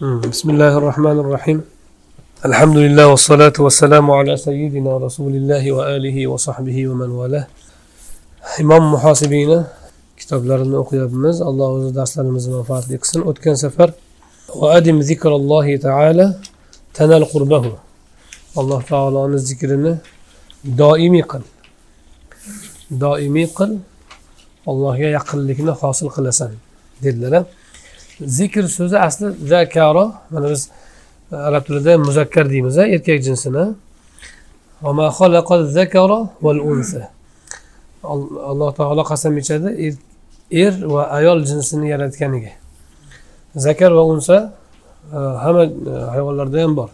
بسم الله الرحمن الرحيم. الحمد لله والصلاة والسلام على سيدنا رسول الله وآله وصحبه ومن والاه. إمام محاسبين كتاب لرنا بمز الله عز وجل لمزمع فاتلك سن أتكن سفر. وأدم ذكر الله تعالى تنال قربه. الله تعالى أن ذكرنا دائم قل دائم قل الله يقل لكنا خاص القلسان دلنا. Zikr so'zi asli zakaro mana biz e, arab tilida muzakkar deymiz erkak jinsini. Alloh taolo qasam ichadi er, er, va ayol jinsini yaratganiga. Zakar va unsa e, hamma e, hayvonlarda ham bor.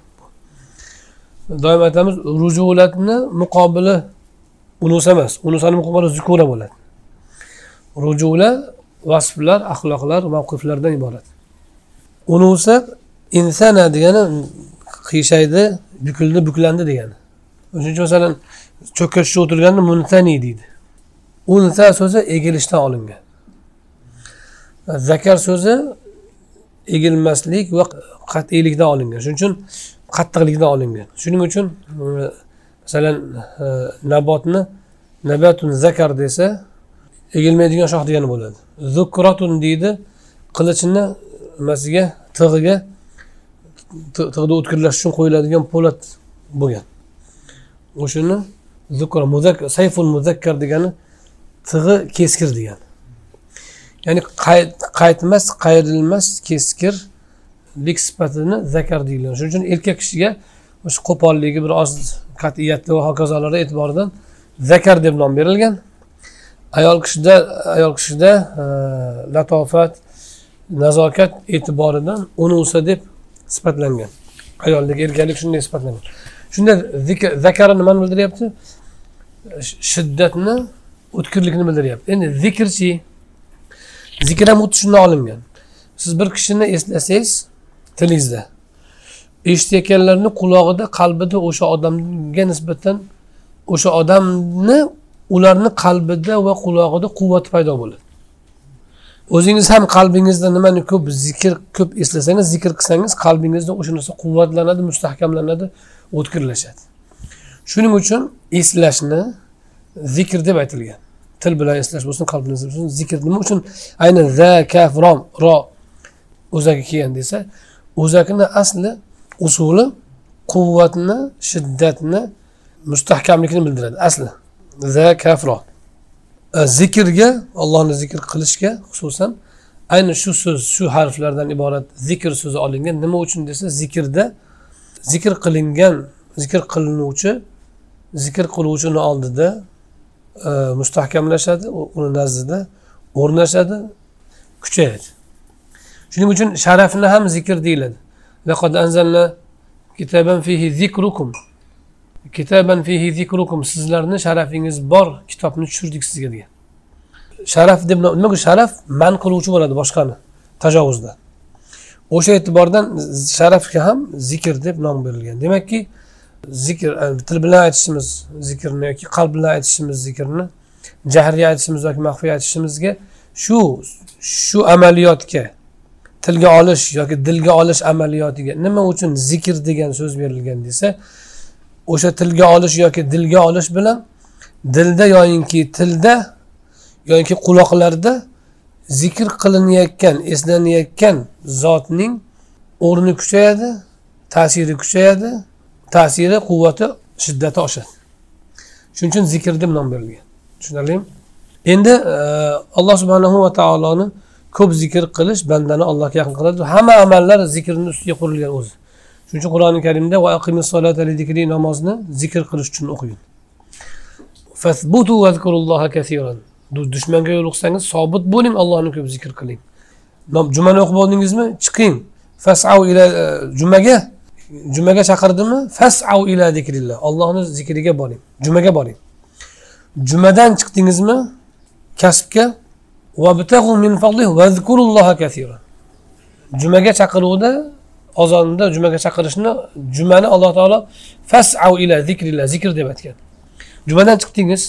Doim aytamiz rujulatni muqobili unusa emas. Unusani muqobili zukura bo'ladi. Rujula vasflar axloqlar mavqiflardan iborat. Unusa insana degani qiyshaydi bukildi buklandi degani. Shuning uchun masalan cho'kka o'tirganni o'tirganda muntani deydi. Unsa so'zi egilishdan olingan. Zakar so'zi egilmaslik va qat'iylikdan olingan. Shuning uchun qattiqlikdan olingan. Shuning uchun masalan e, nabotni nabatun zakar desa egilmaydigan shox degani bo'ladi. Zukrotun deydi qilichni nimasiga tig'iga tig'ni o'tkirlash uchun qo'yiladigan po'lat bo'lgan. O'shani zukr muzakkar sayful muzakkar degani tig'i keskir degani. Ya'ni qaytmas qayrilmas keskirlik sifatini zakar deyilgan shuning uchun erkak kishiga o'sha qo'polligi bir oz qat'iyati va hokazolar e'tiboridan zakar deb nom berilgan. Ayol kishida ayol kishida e, latofat nazokat e'tiboridan unusa deb sifatlangan ayoldagi erkaklik shunday sifatlangan shunda zakara nimani bildiryapti. Shiddatni o'tkirlikni bildiryapti. Endi zikrchi zikr ham xuddi shundan olingan. Siz bir kishini eslasangiz tilingizda. Eshitayotganlarni qulog'ida qalbida o'sha odamga nisbatan o'sha odamni ularni qalbida va qulog'ida quvvat paydo bo'ladi. O'zingiz ham qalbingizda nimani ko'p zikr ko'p eslasangiz zikr qilsangiz qalbingizda o'sha narsa quvvatlanadi mustahkamlanadi o'tkirlashadi. Shuning uchun eslashni zikr deb aytilgan. Til bilan eslash bo'lsin qalb bilan bo'lsin zikr nima uchun? Aynan za kaf rom ro o'zagi kelgan desa o'zakni asli usuli quvvatni shiddatni mustahkamlikni bildiradi asli. Za kafro e, zikrga allohni zikr qilishga xususan ayni shu so'z shu harflardan iborat zikr so'zi olingan. Nima uchun desa zikrda zikr qilingan zikr qilinuvchi zikr qiluvchini oldida e, mustahkamlashadi uni nazdida o'rnashadi kuchayadi. Shuning uchun sharafni ham zikr deyiladi. Kitaban fihi zikrukum sizlarni sharafingiz bor kitobni tushirdik sizga degan. Sharaf deb nimaga sharaf? Man qiluvchi bo'ladi boshqani tajovuzda. O'sha e'tibordan sharafga ham zikr deb nom berilgan. Demakki zikr e, til bilan aytishimiz zikrni yoki qalb bilan aytishimiz zikrni jahriy aytishimiz yoki maxfiy aytishimizga shu shu amaliyotga tilga olish yoki dilga olish amaliyotiga nima uchun zikr degan so'z berilgan desa o'sha tilga olish yoki dilga olish bilan dilda yoyinki tilda yoki quloqlarda zikr qilinayotgan eslanayotgan zotning o'rni kuchayadi ta'siri kuchayadi ta'siri quvvati shiddati oshadi. Shuning uchun zikr deb nom berilgan. Tushunarlimi? Endi e, alloh subhanahu va taoloni ko'p zikr qilish bandani allohga yaqin qiladi. Hamma amallar zikrni ustiga qurilgan o'zi. Shuning uchun qur'oni karimda namozni zikr qilish uchun o'qing dushmanga yo'liqsangiz sobit bo'ling allohni ko'p zikr qiling. Jumani o'qib oldingizmi? Chiqing. Fasau ila e, jumaga jumaga chaqirdimi? Fasau ila zikrillah allohni zikriga boring. Jumaga boring. Jumadan chiqdingizmi? Kasbga. Jumaga chaqiruvda ozonda jumaga chaqirishni jumani alloh taolo fasau ila zikrillah zikr deb aytgan jumadan chiqdingiz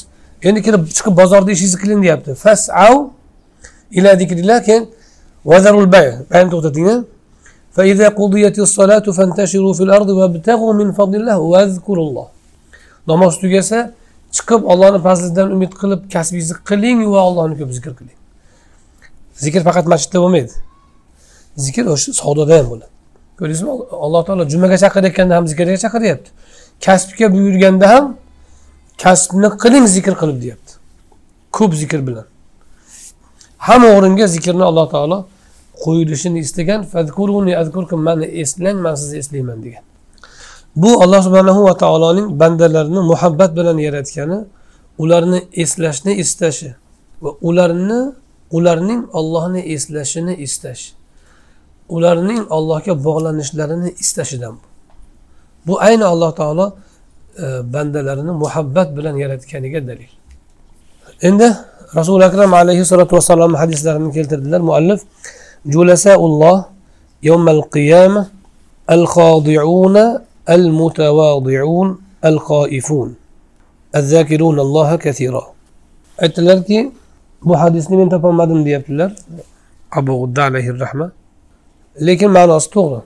endi kirib chiqib bozorda ishingizni qiling deyapti fasau ila zikrillah keyin vazarul bay bayni to'xtating فإذا قضيت الصلاة فانتشروا في الأرض وابتغوا من فضل الله واذكروا الله namoz tugasa chiqib ollohni fazlidan umid qilib kasbingizni qiling va allohni ko'p zikr qiling zikr faqat masjidda bo'lmaydi zikr o'sha savdoda ham bo'ladi Ko'rdingizmi? Alloh taolo jumaga chaqirayotganda ham zikrga chaqiryapti. Kasbga buyurganda ham kasbni qiling zikr qilib deyapti. Ko'p zikr bilan. Hamma o'ringa zikrni alloh taolo qo'yilishini istagan mani eslang man sizni eslayman degan. Bu alloh subhanahu va taoloning bandalarini muhabbat bilan yaratgani ularni eslashni istashi va ularni ularning ollohni eslashini istashi ularning allohga bog'lanishlarini istashidan bu bu ayni alloh taolo e, bandalarini muhabbat bilan yaratganiga dalil endi rasuli akram alayhissalotu vassalom hadislarini keltirdilar muallif julasaulloh yawmal qiyama al xodiuna al mutavodiun al xoifun الذاكرون الله كثيرا aytdilarki bu hadisni men topolmadim deyaptilar abu g'udda alayhi rahma Lekin ma'nosi to'g'ri.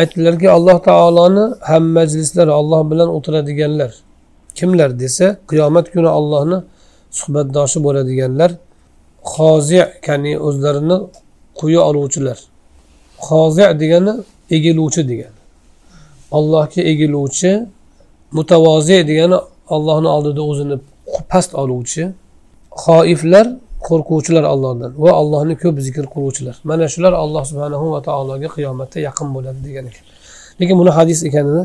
Aytdilarki alloh taoloni ham majlislari olloh bilan o'tiradiganlar kimlar desa qiyomat kuni allohni suhbatdoshi bo'ladiganlar hozi ya'ni o'zlarini quyi oluvchilar. Hozi degani egiluvchi degani. Allohga egiluvchi mutavozi degani allohni oldida o'zini past oluvchi xoiflar qo'rquvchilar allohdan va allohni ko'p zikr qiluvchilar. Mana shular alloh subhanahu va taologa qiyomatda yaqin bo'ladi degan ekan. Lekin buni hadis ekanini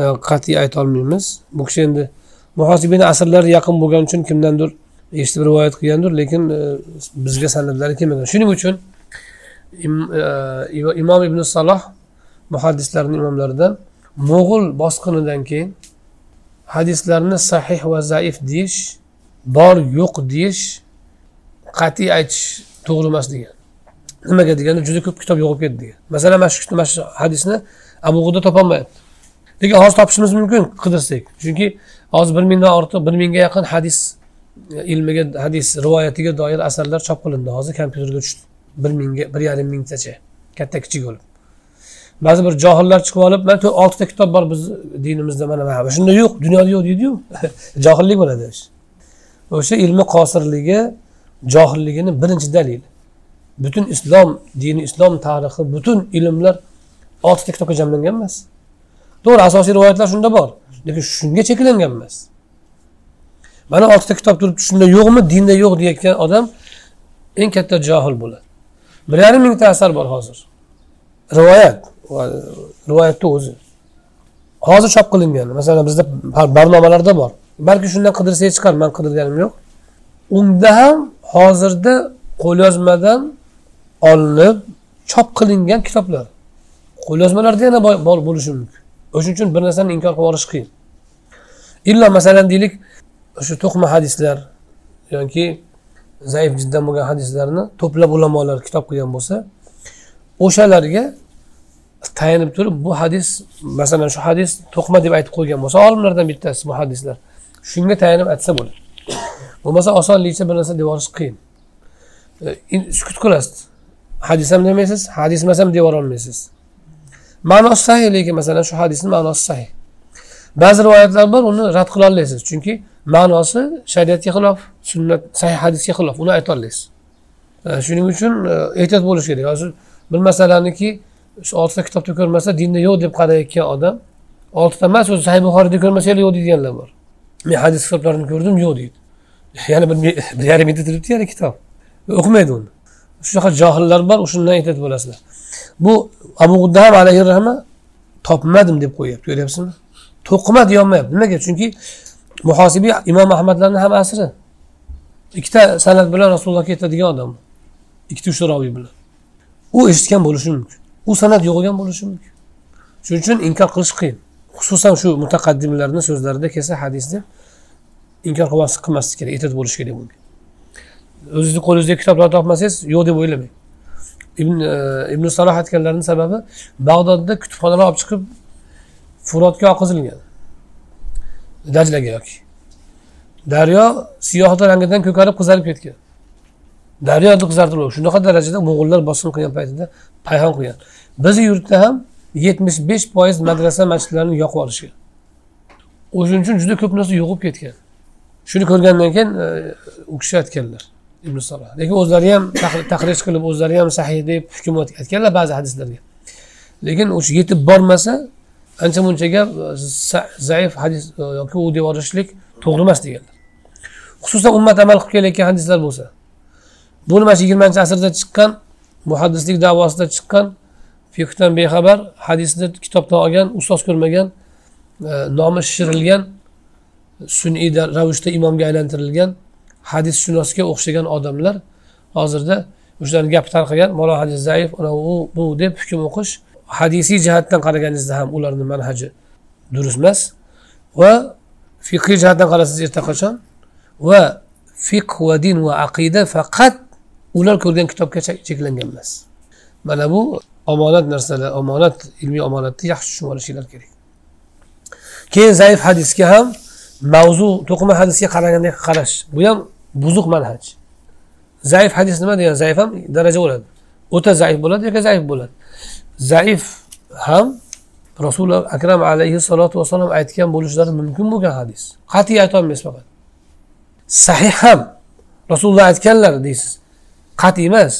e, qat'iy aytolmaymiz bu kishi endi muhosibini asrlari yaqin bo'lgani uchun kimdandir eshitib rivoyat qilgandir lekin e, bizga sanadlari kelmagan. Shuning uchun e, imom ibn saloh muhaddislarni imomlaridan mo'g'ul bosqinidan keyin hadislarni sahih va zaif deyish bor yo'q deyish qat'iy aytish to'g'ri emas degan. Nimaga deganda juda ko'p kitob yo'qolib ketdi degan. Masalan mana shu mana shu hadisni abu g'uda topolmayapti. Lekin hozir topishimiz mumkin qidirsak chunki hozir bir mingdan ortiq bir mingga yaqin hadis e, ilmiga hadis rivoyatiga doir asarlar chop qilindi. Hozir kompyuterga tushdi. Bir mingga bir yarim mingtacha. Katta kichik bo'lib. Ba'zi bir johillar chiqib olib mana oltita kitob bor bizni dinimizda mana mana shunda yo'q dunyoda yo'q deydiyu. Johillik bo'ladi o'sha ilmi qosirligi johilligini birinchi dalili butun islom dini islom tarixi butun ilmlar oltita kitobga jamlangan emas. To'g'ri asosiy rivoyatlar shunda bor lekin shunga cheklangan emas. Mana oltita kitob turibdi shunda yo'qmi dinda yo'q deyayotgan odam eng katta johil bo'ladi. Bir yarim mingta asar bor hozir. Rivoyat rivoyatni o'zi. Hozir chop qilingan masalan bizda barnomalarda bor. Balki shundan qidirsangiz chiqar man qidirganim yo'q. Unda ham hozirda qo'lyozmadan olinib chop qilingan kitoblar. Qo'lyozmalarda yana bor bo'lishi mumkin. O'shuning uchun bir narsani inkor qilib olish qiyin. Illo masalan deylik o'sha to'qma hadislar yoki zaif jiddan bo'lgan hadislarni to'plab ulamolar kitob qilgan bo'lsa o'shalarga tayanib turib bu hadis masalan shu hadis to'qma deb aytib qo'ygan bo'lsa olimlardan bittasi bu hadislar. Shunga tayanib aytsa bo'ladi. Bo'lmasa osonlikcha bir narsa deb yuborish qiyin e, sukut qilasiz. Hadis ham demaysiz hadis emas ham deb ma'nosi sahih lekin masalan shu hadisni ma'nosi sahih. Ba'zi rivoyatlar bor uni rad qila olmaysiz. Chunki ma'nosi shariatga xilof sunnat sahih hadisga xilof. Uni aytolmaysiz e, shuning uchun e, ehtiyot bo'lish kerak. Hozir bir masalaniki shu oltita kitobda ko'rmasa dinda yo'q deb qarayotgan odam oltita emas o'zi sahih buxoriyda ko'rmasa yo'q deydiganlar bor. Men hadis kitoblarini ko'rdim yo'q deydi. Yana bir bir yarim yilda turibdi yana kitob. O'qimaydi uni. Shunaqa johillar bor o'shandan aytadi bo'lasizlar bu abu g'uddam alayhi rahma topmadim deb qo'yyapti ko'ryapsizmi to'qima deyolmayapti. Nimaga? Chunki muhosibiy imom ahmadlarni ham asri. Ikkita san'at bilan rasulullohga yetadigan odam ikkita uchta roviy bilan. U eshitgan bo'lishi mumkin. U san'at yo'qolgan bo'lishi mumkin. Shuning uchun inkor qilish qiyin. Xususan shu mutaqaddimlarni so'zlarida kelsa hadisda inkor qilmaslik kerak ehtiyot bo'lish kerak bunga o'zizni qo'lingizda kitoblar topmasangiz yo'q deb o'ylamang. Ibn e, ibn saloh aytganlarini sababi bag'dodda kutubxonalar olib chiqib furotga oqizilgan dajlaga yoki. Daryo siyohda rangidan ko'karib qizarib ketgan. Daryo qizartirib shunaqa darajada mo'g'ullar bosim qilgan paytida payhon qilgan. Bizni yurtda ham yetmish besh foiz madrasa masjidlarini yoqib olishgan o'shaning uchun juda ko'p narsa yo'qib ketgan. Shuni ko'rgandan keyin e, u kishi aytganlar ibn salo lekin o'zlari ham tahrij qilib o'zlari ham sahih deb hukm aytganlar ba'zi hadislarga. Lekin o'sha yetib bormasa ancha muncha gap e, zaif hadis e, yoki u deb yuborishlik to'g'ri emas deganlar. Xususan ummat amal qilib kelayotgan hadislar bo'lsa. Bu mana shu yigirmanchi asrda chiqqan muhaddislik davosida chiqqan fiqdan bexabar hadisni kitobdan olgan ustoz ko'rmagan e, nomi shishirilgan sun'iy ravishda imomga aylantirilgan hadisshunosga o'xshagan odamlar hozirda o'shalarni gapi tarqagan malo hadis zaif u bu deb hukm o'qish hadisiy jihatdan qaraganingizda ham ularni manhaji durust emas va fiqiy jihatdan qarasangiz erta qachon? Va fiqh va din va aqida faqat ular ko'rgan kitobga cheklangan emas. Mana bu omonat narsalar omonat ilmiy omonatni yaxshi tushunib olishinglar kerak. Keyin zaif hadisga ham mavzu to'qima hadisga qaraganda qarash. Bu ham buzuq manhaj. Zaif hadis nima degani zaif ham daraja bo'ladi. O'ta zaif bo'ladi yoki zaif bo'ladi? Zaif ham rasuli akram alayhissalotu vassalom aytgan bo'lishlari mumkin bo'lgan hadis. Qat'iy aytolmaysiz faqat. Sahih ham rasululloh aytganlar deysiz. Qat'iy emas.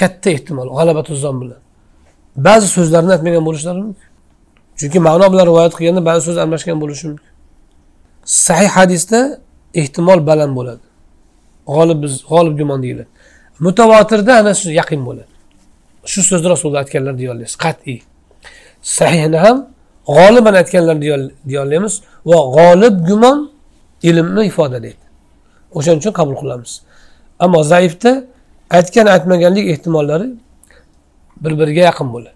Katta ehtimol g'alabatuzon bilan. Ba'zi so'zlarni aytmagan bo'lishlari mumkin. Chunki ma'no bilan rivoyat qilganda ba'zi so'z almashgan bo'lishi mumkin. Sahih hadisda ehtimol baland bo'ladi. G'olib biz g'olib gumon deyiladi. Mutavotirda ana shu yaqin bo'ladi. Shu so'zni rasululloh aytganlar deya olasiz qat'iy. Sahihni ham g'oliban aytganlar deya olamiz va g'olib gumon ilmni ifodalaydi o'shaning uchun qabul qilamiz. Ammo zaifda aytgan aytmaganlik ehtimollari bir biriga yaqin bo'ladi.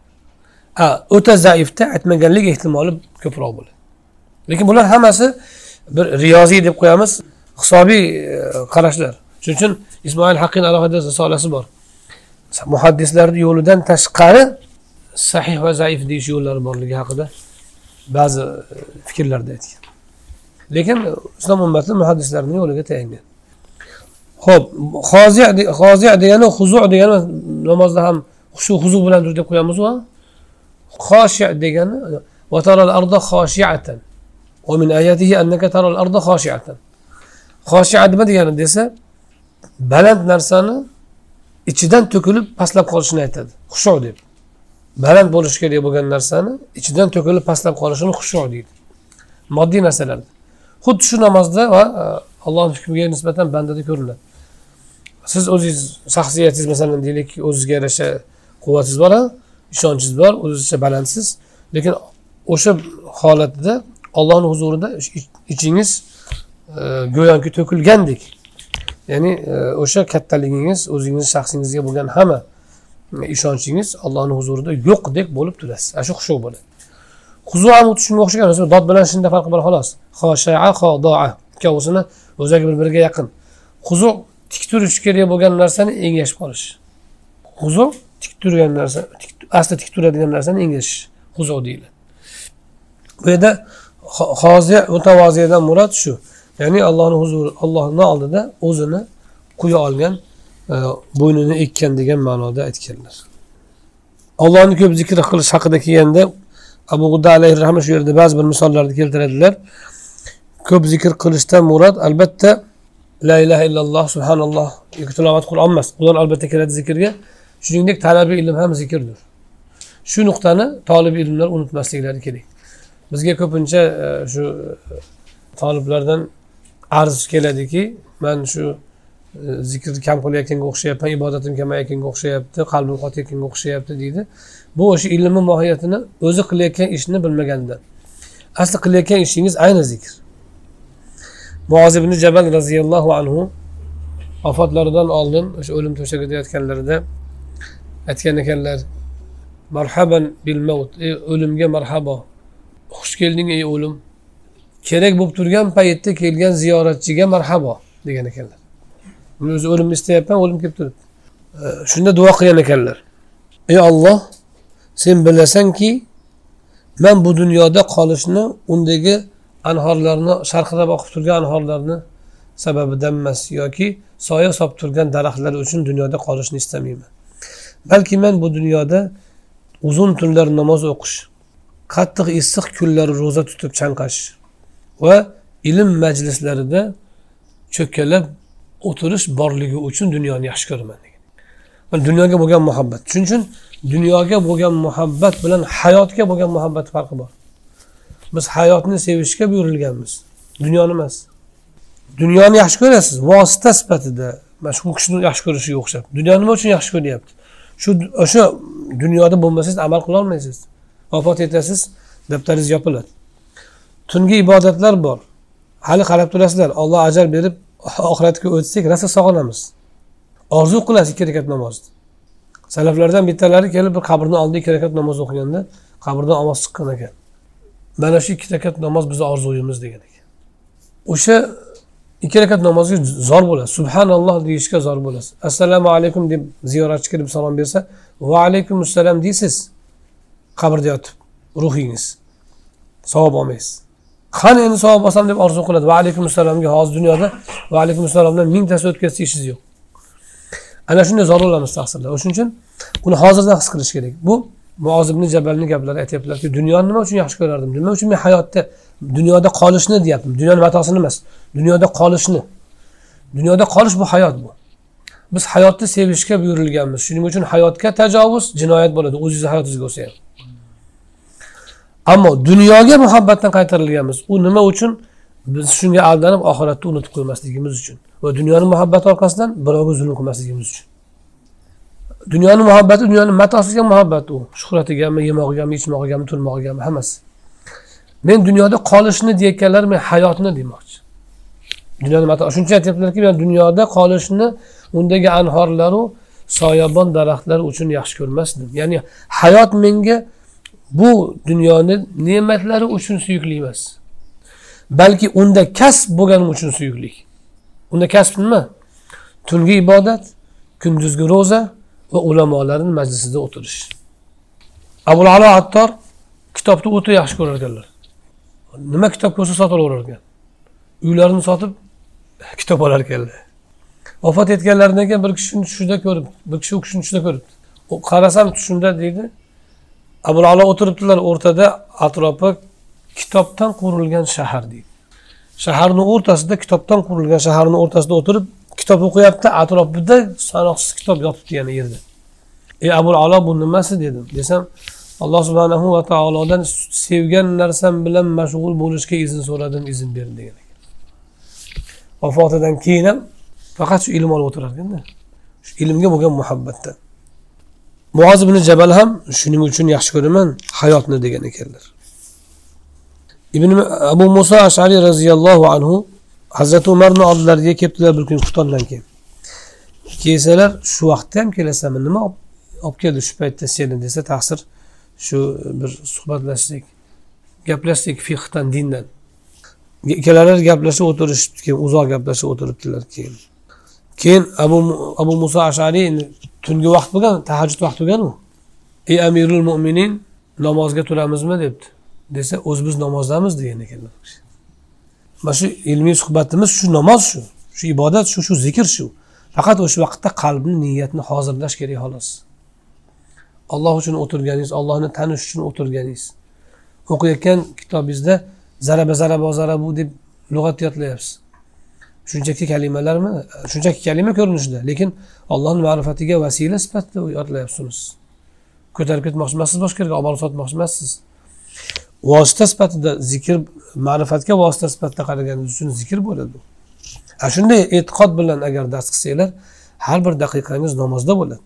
Ha o'ta zaifda aytmaganlik ehtimoli ko'proq bo'ladi. Lekin bular hammasi bir riyoziy deb qo'yamiz hisobiy e, qarashlar. Shuning uchun ismoil haqin alohida risolasi bor. Muhaddislarni yo'lidan tashqari sahih va zaif deyish yo'llari borligi haqida ba'zi e, fikrlarda aytgan. Lekin islom ummati muhaddislarni yo'liga tayangan. Ho'p hozi degani huzu degani namozda ham shu huzu bilan tur deb qo'yamiz va xoshi degani xoshia nima degani desa baland narsani ichidan to'kilib pastlab qolishini aytadi. Xushu deb. Baland bo'lishi kerak bo'lgan narsani ichidan to'kilib pastlab qolishini xushu deydi. Moddiy narsalarda xuddi shu namozda va e, allohni hukmiga nisbatan bandada ko'rinadi. Siz o'zingiz shaxsiyatingiz masalan deylik o'zizga yarasha quvvatingiz bor ishonchingiz bor o'zizcha balandsiz. Lekin o'sha holatda ollohni huzurida ichingiz e, go'yoki to'kilgandek. Ya'ni e, o'sha kattaligingiz o'zingiz shaxsingizga bo'lgan hamma e, ishonchingiz allohni huzurida yo'qdek bo'lib turasiz. Ana shu xushu bo'ladi. Huzu ham xuddi shunga o'xshagan dod bilan shinda farqi bor xolos. Xoshaa xodoa. Ikkovisini o'zagi bir biriga yaqin. Huzu tik turish kerak bo'lgan narsani engashib qolish. Huzu tik turgan narsa asli tik turadigan narsani engashish huzu deyiladi bu yerda hoziy mutavoziyadan murod shu. Ya'ni allohni huzuri allohni oldida o'zini quya olgan e, bo'ynini ekkan degan ma'noda aytganlar. Allohni ko'p zikr qilish haqida kelganda abu g'udda alayhi shu yerda ba'zi bir misollarni keltiradilar. Ko'p zikr qilishdan murod albatta la ilaha illalloh subhanalloh tilovat qur'on emas ular albatta kiradi zikrga. Shuningdek talabiy ilm ham zikrdir. Shu nuqtani tolib ilmlar unutmasliklari kerak. Bizga ko'pincha e, shu e, toliblardan arz keladiki man shu e, zikrni kam qilayotganga o'xshayapman ibodatim kamayayotganga o'xshayapti qalbim qotayotganga o'xshayapti deydi. Bu o'sha ilmni mohiyatini o'zi qilayotgan ishni bilmaganidan asli qilayotgan ishingiz ayni zikr. Muoz ibn jabal roziyallohu anhu vafotlaridan oldin o'sha o'lim to'shagida yotganlarida aytgan ekanlar marhaban bil mavt ey o'limga marhabo xush kelding ey o'lim. Kerak bo'lib turgan paytda kelgan ziyoratchiga marhabo degan ekanlar. Men o'zi o'limni istayapman o'lim kelib turibdi. Shunda duo qilgan ekanlar. Ey olloh sen bilasanki man bu dunyoda qolishni undagi anhorlarni sharqirab oqib turgan anhorlarni sababidan emas yoki soya solib turgan daraxtlar uchun dunyoda qolishni istamayman. Balki men bu dunyoda uzun tunlar namoz o'qish qattiq issiq kunlari ro'za tutib chanqash va ilm majlislarida cho'kkalab o'tirish borligi uchun dunyoni yaxshi ko'raman degan. Dunyoga bo'lgan muhabbat. Shuning uchun dunyoga bo'lgan muhabbat bilan hayotga bo'lgan muhabbat farqi bor. Biz hayotni sevishga buyurilganmiz. Dunyoni emas. Dunyoni yaxshi ko'rasiz. Vosita sifatida. Mana shu kishini yaxshi ko'rishiga o'xshab. Dunyo nima uchun yaxshi ko'ryapti? Shu o'sha dunyoda bo'lmasangiz amal qilolmaysiz vafot etasiz daftaringiz yopiladi. Tungi ibodatlar bor. Hali qarab turasizlar olloh ajal berib oxiratga o'tsak rosa sog'inamiz. Orzu qilasiz ikki rakat namozni salaflardan bittalari kelib bir qabrni oldida ikki rakat namoz o'qiganda qabrdan ovoz chiqqan ekan. Mana shu ikki rakat namoz bizni orzuyimiz degan ekan. O'sha ikki rakat namozga zor bo'lasiz subhanalloh deyishga zor bo'lasiz assalomu alaykum deb ziyoratchi kelib salom bersa va alaykum assalom deysiz qabrda yotib ruhingiz savob olmaysiz qani endi savob olsam deb orzu qiladi. Va alaykum assalomga hozir dunyoda va alaykum assalomdan mingtasi o'tkazsa ishingiz yo'q. Ana shunday zor bo'lamiz taqsirlar o'shuning uchun uni hozirdan his qilish kerak. Bu muozibni jabalni gaplari aytyaptilarki dunyoni nima uchun yaxshi ko'rardim? Nima uchun men hayotda dunyoda qolishni deyapman dunyoni matosini emas. Dunyoda qolishni. Dunyoda qolish bu hayot bu. Biz hayotni sevishga buyurilganmiz. Shuning uchun hayotga tajovuz jinoyat bo'ladi. O'zingizni hayotingizga bo'lsa ham ammo dunyoga muhabbatdan qaytarilganmiz. U nima uchun? Biz shunga aldanib oxiratni unutib qo'ymasligimiz uchun va dunyoni muhabbati orqasidan birovga zulm qilmasligimiz uchun. Dunyoni muhabbati dunyoni matosiga muhabbat u. Shuhratigami yemog'igami ichmog'igami turmog'igami hammasi. Men dunyoda qolishni deyayotganlar men hayotni demoqchi. Dunyoni mato shuning uchun aytyaptilarki men dunyoda qolishni undagi anhorlaru soyabon daraxtlar uchun yaxshi ko'rmasdim. Ya'ni hayot menga bu dunyoni ne'matlari uchun suyukli emas. Balki unda kasb bo'lganim uchun suyukli unda kasb nima tungi ibodat kunduzgi ro'za va ulamolarni majlisida o'tirish. Abul alo attor kitobni o'ta yaxshi ko'rar ekanlar nima kitob ko'rsa sotib olaverar ekan uylarini sotib kitob olar ekanlar vafot etganlaridan keyin bir kishini tushida ko'rib bir kishi u kishini tushida ko'ribdi qarasam tushimda deydi. Abul alo o'tiribdilar o'rtada atrofi kitobdan qurilgan shahar deydi. Shaharni o'rtasida kitobdan qurilgan shaharni o'rtasida o'tirib kitob o'qiyapti atrofida sanoqsiz kitob yotibdi yana yerda. Ey abul alo bu nimasi dedim. Desam alloh subhanahu va taolodan sevgan narsam bilan mashg'ul bo'lishga izn so'radim izn berdi degan ekan. Vafotidan keyin ham faqat shu ilm olib o'tirar ekanda. Shu ilmga bo'lgan muhabbatdan. Muoz ibn jabal ham shuning uchun yaxshi ko'raman hayotni degan ekanlar. Ibn abu muso ashariy roziyallohu anhu hazrati umarni oldilariga kelibdilar bir kun xuftondan keyin. Kelsalar shu vaqtda ham kelasanmi? Nima olib keldi shu paytda seni desa taqsir shu bir suhbatlashdik gaplashdik fiqdan dindan. Ikkalalari gaplashib o'tirishibdi keyin uzoq gaplashib o'tiribdilar keyin. Keyin abu abu muso ashariy tungi vaqt bo'lgan tahajjud vaqti bo'lganu ey amirul mo'minin namozga turamizmi? debdi. Desa o'zi biz namozdamiz degan ekanlar mana shu ilmiy suhbatimiz shu namoz shu shu ibodat shu shu zikr shu. Faqat o'sha vaqtda qalbni niyatni hozirlash kerak xolos. Olloh uchun o'tirganingiz ollohni tanish uchun o'tirganingiz. O'qiyotgan kitobingizda zaraba zaraba zarabu deb lug'at yodlayapsiz. Shunchaki kalimalarmi shunchaki kalima ko'rinishida lekin ollohni ma'rifatiga vasila sifatida yodlayapsiz ko'tarib ketmoqchi emassiz boshqa yerga olib borib sotmoqchi emassiz vosita sifatida zikr ma'rifatga vosita sifatida qaraganingiz uchun zikr bo'ladi. A shunday e'tiqod bilan agar dars qilsanglar har bir daqiqangiz namozda bo'ladi.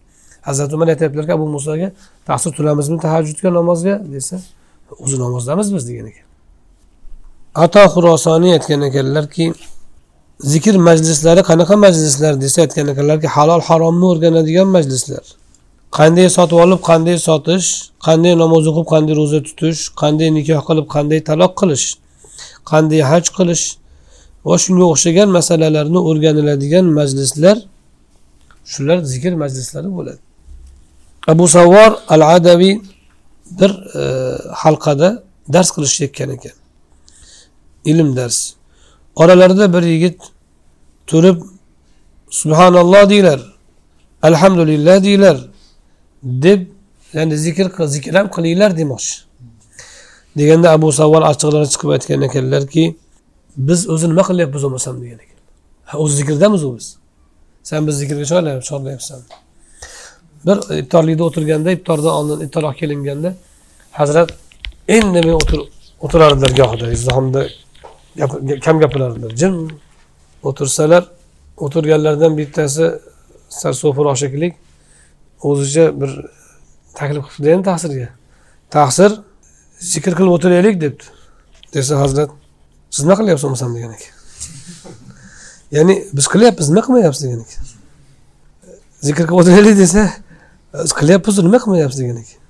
Hazrati umar aytyaptilarki abu musoga taqsir tulamizmi tahajjudga namozga? desa o'zi namozdamiz biz degan ekan. Ato xurosoniy aytgan ekanlarki zikr majlislari qanaqa majlislar? desa aytgan ekanlarki halol haromni o'rganadigan majlislar. Qanday sotib olib qanday sotish qanday namoz o'qib qanday ro'za tutish qanday nikoh qilib qanday taloq qilish qanday haj qilish. Va shunga o'xshagan masalalarni o'rganiladigan majlislar shular zikr majlislari bo'ladi. Abu savvor al adaviy bir e, halqada dars qilishayotgan ekan. Ilm dars. Oralarida bir yigit turib subhanalloh deylar alhamdulillah deylar deb ya'ni zikr zikr ham qilinglar demoqchi. Deganda abu savol achchiqlanib chiqib aytgan ekanlarki biz o'zi nima qilyapmiz bo'lmasam degan ekan. Ha o'zi zikrdamiz u biz. Sen biz zikrga chorlayapsan bir iftorlikda o'tirganda iftordan oldin iftor kelinganda hazrat endi men o'tirardilar gohida izdihomda kam gapirardilar jim o'tirsalar o'tirganlardan bittasi sarso'firoq shekilli o'zicha bir taklif qilibdi endi tahsirga tahsir zikr qilib o'tiraylik debdi. Desa hazrat siz nima qilyapsiz bo'lmasam degan ekan ya'ni biz qilyapmiz nima qilmayapsiz degan ekan zikr qilib o'tiraylik desa biz qilyapmiz nima qilmayapsiz? degan ekan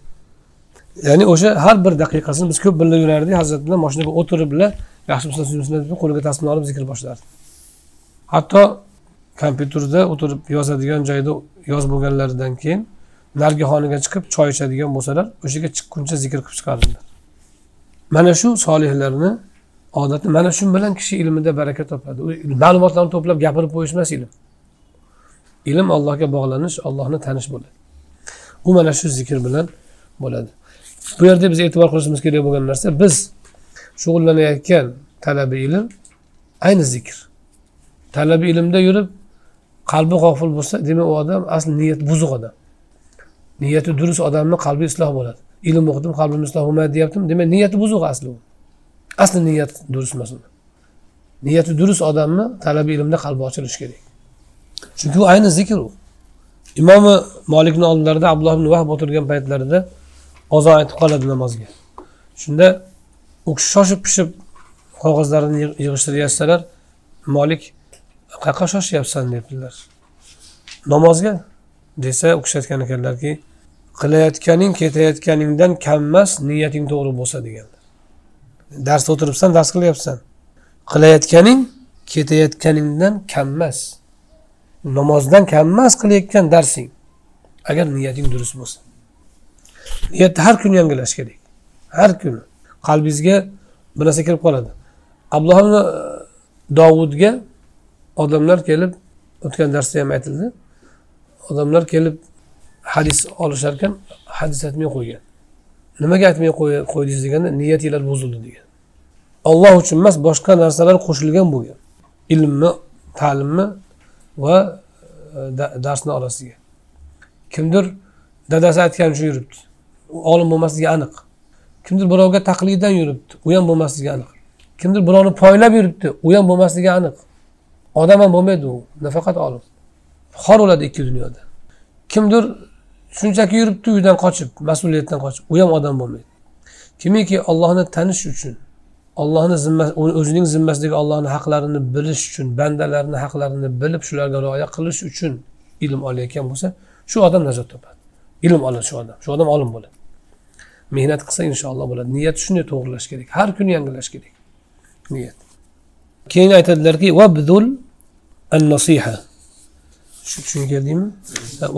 ya'ni o'sha har bir daqiqasini biz ko'p birga yurardik. Hazrat bilan moshinaga o'tirib bilan yaxshi mislar deb qo'liga tasbeh olib zikr boshlardi hatto kompyuterda o'tirib yozadigan joyda yoz bo'lganlaridan keyin narigi xonaga chiqib choy ichadigan bo'lsalar o'sha yerga chiqquncha zikr qilib chiqardilar mana shu solihlarni odati mana shu bilan kishi ilmida baraka topadi. Ma'lumotlarni to'plab gapirib qo'yish emas ilm. Ilm allohga bog'lanish allohni tanish bo'ladi. U mana shu zikr bilan bo'ladi. Bu yerda biz e'tibor qilishimiz kerak bo'lgan narsa biz shug'ullanayotgan talabi ilm ayni zikr. Talabi ilmda yurib qalbi g'ofil bo'lsa demak u odam asli niyat buzuq odam. Niyati durust odamni qalbi isloh bo'ladi. Ilm o'qidim qalbim isloh bo'lmaydi deyaptim. Demak niyati buzuq asli u. Asli niyat durust emas uni niyati durust odamni talabi ilmda qalbi ochilishi kerak. Chunki u ayni zikr u. Imomi molikni oldilarida abdulloh ibn vahb o'tirgan paytlarida ozon aytib qoladi namozga. Shunda u kishi shoshib pishib qog'ozlarini yig'ishtiryapsalar molik qayerqa shoshyapsan debdilar namozga desa u kishi aytgan ekanlarki qilayotganing ketayotganingdan kammas niyating to'g'ri bo'lsa deganlar. Darsda o'tiribsan dars qilyapsan. Qilayotganing ketayotganingdan kammas namozdan kammas qilayotgan darsing. Agar niyating durust bo'lsa. Niyatni har kuni yangilash kerak. Har kuni. Qalbingizga bir narsa kirib qoladi. Abdulloh dovudga odamlar kelib o'tgan darsda ham aytildi. Odamlar kelib hadis olishar ekan hadis aytmay qo'ygan. Nimaga aytmay qo'ydingiz deganda niyatinglar buzildi degan. Olloh uchun emas boshqa narsalar qo'shilgan bo'lgan. Ilmni ta'limni va e, darsni orasiga. Kimdir dadasi aytgani uchun yuribdi. Olim bo'lmasligi aniq. Kimdir birovga taqlidan yuribdi u ham bo'lmasligi aniq. Kimdir birovni poylab yuribdi u ham bo'lmasligi aniq. Odam ham bo'lmaydi u nafaqat olim xor bo'ladi ikki dunyoda. Kimdir shunchaki yuribdi uydan qochib mas'uliyatdan qochib u ham odam bo'lmaydi. Kimiki ollohni tanish uchun ollohni zimma o'zining zimmasidagi ollohni haqlarini bilish uchun bandalarni haqlarini bilib shularga rioya qilish uchun ilm olayotgan bo'lsa shu odam najot topadi. Ilm oladi shu odam shu odam olim bo'ladi. Mehnat qilsa inshaalloh bo'ladi. Niyat shunday to'g'irlash kerak har kuni yangilash kerak. Niyat. Keyin aytadilarki vabdul shu tushunga keldingmi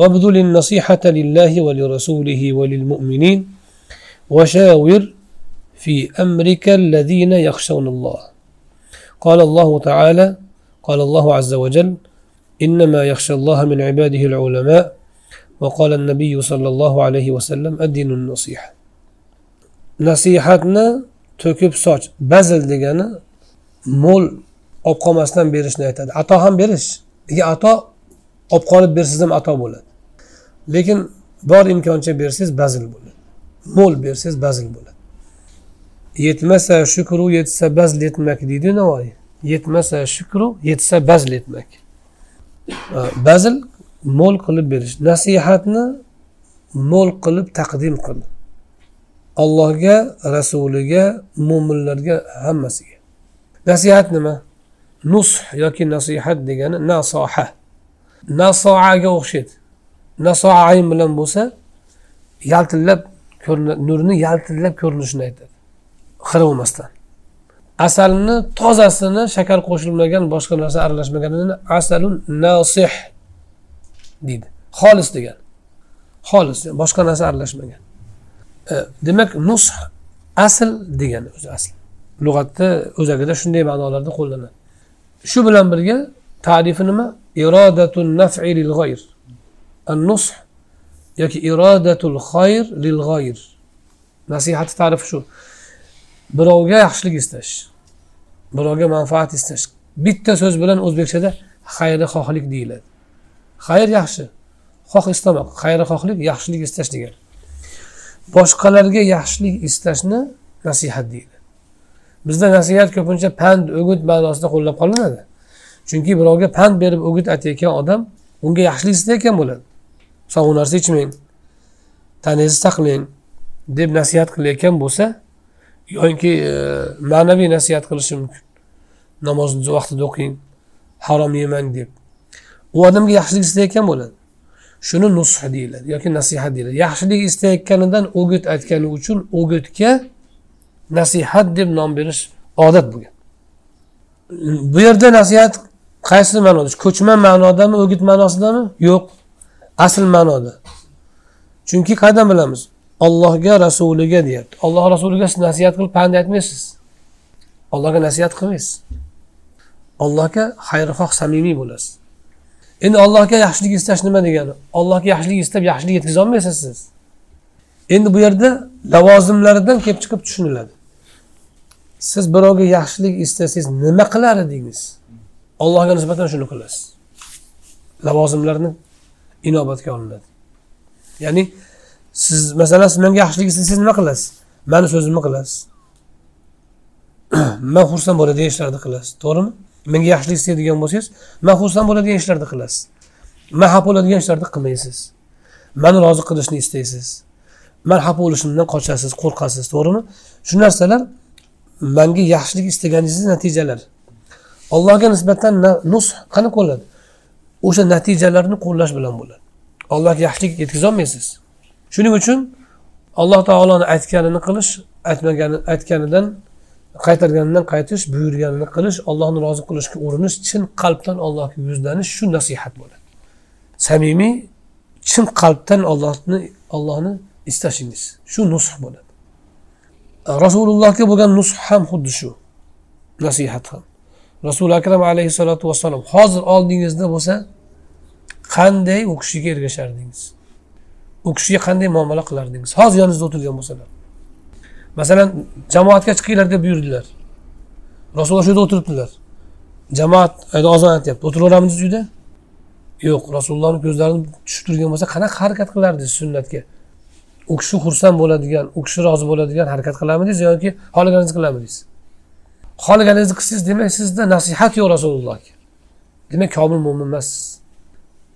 vabdul nasihata lillahi va lirasulihi va lilmu'minin وشاور في أمرك الذين يخشون الله. قال الله تعالى قال الله عز وجل إنما يخشى الله من عباده العلماء. وقال النبي صلى الله عليه وسلم الدين النصيحة. nasihatni to'kib soch bazl degani mo'l olib qolmasdan berishni aytadi. Ato ham berish. Agar ato olib qolib bersangiz ham ato bo'ladi. Lekin bor imkoncha bersangiz bazl bo'ladi. Mo'l bersangiz bazl bo'ladi. Yetmasa shukru yetsa bazl etmak deydi navoiy. Yetmasa shukru yetsa bazl etmak. Bazl mo'l qilib berish. Nasihatni mo'l qilib taqdim qil. Allohga rasuliga mo'minlarga hammasiga. Nasihat nima? Nush yoki nasihat degani nasoha. Nasoaga o'xshaydi. Nasoa ayn bilan bo'lsa yaltillab nurni yaltillab ko'rinishini aytadi. Xira bo'lmasdan. Asalni tozasini shakar qo'shilmagan boshqa narsa aralashmaganini asalun nasih deydi. Xolis degan. Xolis boshqa narsa aralashmagan. E, demak nush asl degani o'zi asl. Lug'atda o'zagida shunday ma'nolarda qo'llanadi. Shu bilan birga tarifi nima? Irodatu nafi lil g'oyr an nush yoki irodatul xoyr lil g'oyr nasihati tarifi shu. Birovga yaxshilik istash birovga manfaat istash. Bitta so'z bilan o'zbekchada xayri xohlik deyiladi. Xayr yaxshi xoh istamoq. Xayri xohlik yaxshilik istash degani boshqalarga yaxshilik istashni nasihat deydi. Bizda nasihat ko'pincha pand o'git ma'nosida qo'llab qolinadi. Chunki birovga pand berib o'git aytayotgan odam unga yaxshilik istayotgan bo'ladi. Sovuq narsa ichmang tanangizni saqlang deb nasihat qilayotgan bo'lsa yoki e, ma'naviy nasihat qilishi mumkin. Namozni vaqtida o'qing harom yemang deb. U odamga yaxshilik istayotgan bo'ladi. Shuni nush deyiladi yoki nasihat deyiladi. Yaxshilik istayotganidan o'git aytgani uchun o'gitga nasihat deb nom berish odat bo'lgan. Bu yerda nasihat qaysi ma'noda? Ko'chma ma'nodami o'git ma'nosidami? Yo'q. Asl ma'noda. Chunki qayerdan bilamiz? Ollohga rasuliga deyapti. Olloh rasuliga siz nasihat qilib pand aytmaysiz. Allohga nasihat qilmaysiz. Allohga xayrixoh samimiy bo'lasiz. Endi allohga yaxshilik istash nima degani? Allohga yaxshilik istab yaxshilik yetkazolmaysiz siz. Endi bu yerda lavozimlaridan kelib chiqib tushuniladi. Siz birovga yaxshilik istasangiz nima qilar edingiz? Allohga nisbatan shuni qilasiz. Lavozimlarni inobatga olinadi. Ya'ni siz masalan siz menga yaxshilik istasangiz nima qilasiz? Mani so'zimni qilasiz. Man xursand bo'ladigan ishlarni qilasiz. To'g'rimi? Menga yaxshilik istaydigan bo'lsangiz man xursand bo'ladigan ishlarni qilasiz. Man xafa bo'ladigan ishlarni qilmaysiz. Mani rozi qilishni istaysiz. Man xafa bo'lishimdan qochasiz qo'rqasiz. To'g'rimi? Shu narsalar manga yaxshilik istaganingizni natijalari allohga nisbatan nus qanaqa bo'ladi o'sha natijalarni qo'llash bilan bo'ladi. Allohga yaxshilik yetkazolmaysiz. Shuning uchun alloh taoloni aytganini qilish aytmagani aytganidan qaytarganidan qaytish buyurganini qilish allohni rozi qilishga urinish chin qalbdan allohga yuzlanish shu nasihat bo'ladi. Samimiy chin qalbdan ollohni ollohni istashingiz. Shu nusx bo'ladi. Rasulullohga bo'lgan nusx ham xuddi shu. Nasihat ham. Rasuli akram alayhissalotu vassalom hozir oldingizda bo'lsa qanday u kishiga ergashardingiz? U kishiga qanday muomala qilardingiz? Hozir yoningizda o'tirgan bo'lsalar. Masalan jamoatga chiqinglar deb buyurdilar. Rasululloh shu yerda o'tiribdilar. Jamoat ozon aytyapti. O'tiraveramidingiz uyda? Yo'q rasulullohni ko'zlarini tushib turgan bo'lsa qanaqa harakat qilardingiz sunnatga? U kishi xursand bo'ladigan u kishi rozi bo'ladigan harakat qilamidingiz yoki xohlaganingizni qilamidingiz xohlaganingizni qilsangiz demak sizda nasihat yo'q rasulullohga demak komil mo'min emassiz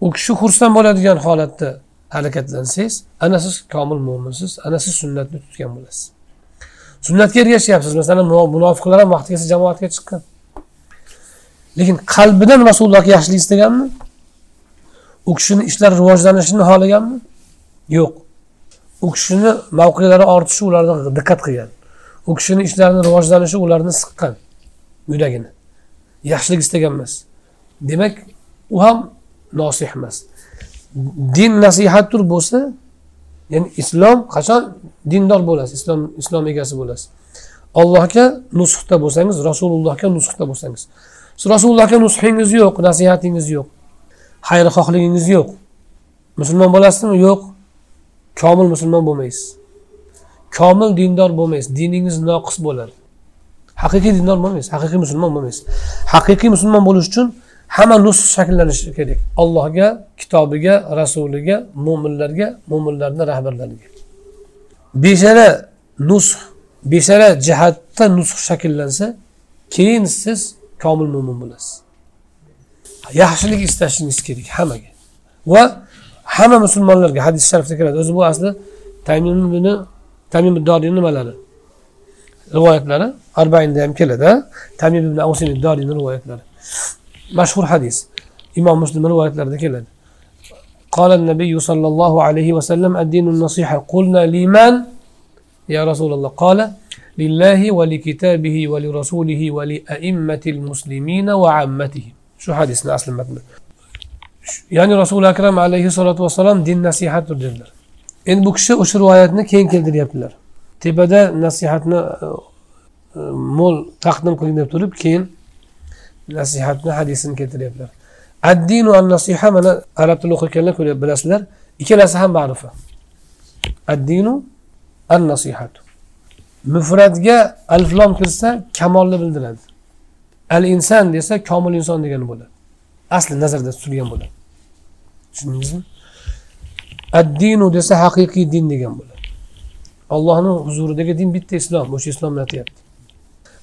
u kishi xursand bo'ladigan holatda harakatlansangiz ana siz komil mo'minsiz ana siz sunnatni tutgan bo'lasiz. Sunnatga ergashyapsiz masalan munofiqlar ham vaqti kelsa jamoatga chiqqan. Lekin qalbidan rasulullohga yaxshilik istaganmi? U kishini ishlari rivojlanishini xohlaganmi? Yo'q. U kishini mavqelari ortishi ularni diqqat qilgan. U kishini ishlarini rivojlanishi ularni siqqan yuragini. Yaxshilik istagan emas. Demak u ham nosih emas. Din nasihatdir bo'lsa ya'ni islom qachon dindor bo'lasiz? Islom islom egasi bo'lasiz. Allohga nusxda bo'lsangiz rasulullohga nusxda bo'lsangiz. Siz rasulullohga nusxingiz yo'q nasihatingiz yo'q. Xayrixohligingiz yo'q. Musulmon bo'lasizmi? Yo'q. Komil musulmon bo'lmaysiz. Komil dindor bo'lmaysiz. Diningiz noqis bo'ladi. Haqiqiy dindor bo'lmaysiz. Haqiqiy musulmon bo'lmaysiz. Haqiqiy musulmon bo'lish uchun hamma nus shakllanishi kerak. Allohga kitobiga rasuliga mo'minlarga mo'minlarni rahbarlariga. Beshala nus beshala jihatda nusx shakllansa keyin siz komil mo'min bo'lasiz. Yaxshilik istashingiz kerak hammaga. Va hamma musulmonlarga hadis sharifda keladi o'zi bu asli taymimni tamim doriy nimalari rivoyatlari arbainda ham keladi tamim ibn avsin doriyni rivoyatlari mashhur hadis imom muslim rivoyatlarida keladi قال النبي صلى الله عليه وسلم الدين النصيحة قلنا لمن يا رسول الله قال لله ولكتابه ولرسوله ولأئمة المسلمين وعامتهم شو حديثنا أصل المتن ya'ni rasuli akram alayhissalotu vassalom din nasihatdir dedilar. Endi bu kishi o'sha rivoyatni keyin keltiryaptilar. Tepada nasihatni e, e, mo'l taqdim qiling deb turib keyin nasihatni hadisini keltiryaptilar. Addinu an nasiha mana arab tilida o'qiyotganlar bilasizlar ikkalasi ham ma'rufa. Addinu an nasihatu mufratga alflom kirsa kamolni bildiradi. Al inson desa komil inson degani bo'ladi. Asli nazarda tutilgan bo'ladi. Tushundingizmi? Addinu desa haqiqiy din degan bo'ladi. Allohni huzuridagi din bitta islom o'sha islomni aytyapti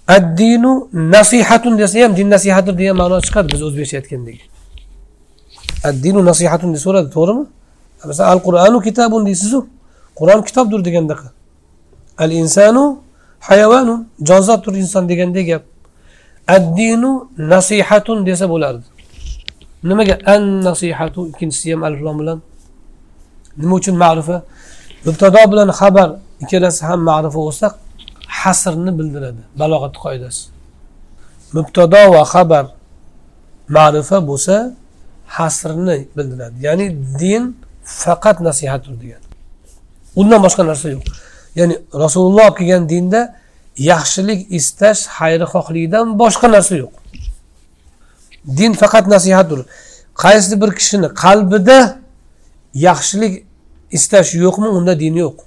addinu nasihatun desa ham din nasihatdir degan ma'no chiqadi biz o'zbekcha aytgandek. Addinu nasihatun deb so'radi to'g'rimi? Masalan al qur'anu kitabun deysizu qur'on kitobdir degandaqa al insanu hayavanu jonzotdir inson degandek gap. Addinu nasihatun desa bo'lardi. Nimaga an nasihatu ikkinchisi ham aliflom bilan? Nima uchun ma'rifa mubtado bilan xabar ikkalasi ham ma'rifa bo'lsa hasrni bildiradi balog'at qoidasi. Mubtado va xabar ma'rifa bo'lsa hasrni bildiradi. Ya'ni din faqat nasihatdir degan. Undan boshqa narsa yo'q. Ya'ni rasululloh olib kelgan dinda yaxshilik istash xayrixohlikdan boshqa narsa yo'q. Din faqat nasihatdir. Qaysi bir kishini qalbida yaxshilik istash yo'qmi unda din yo'q.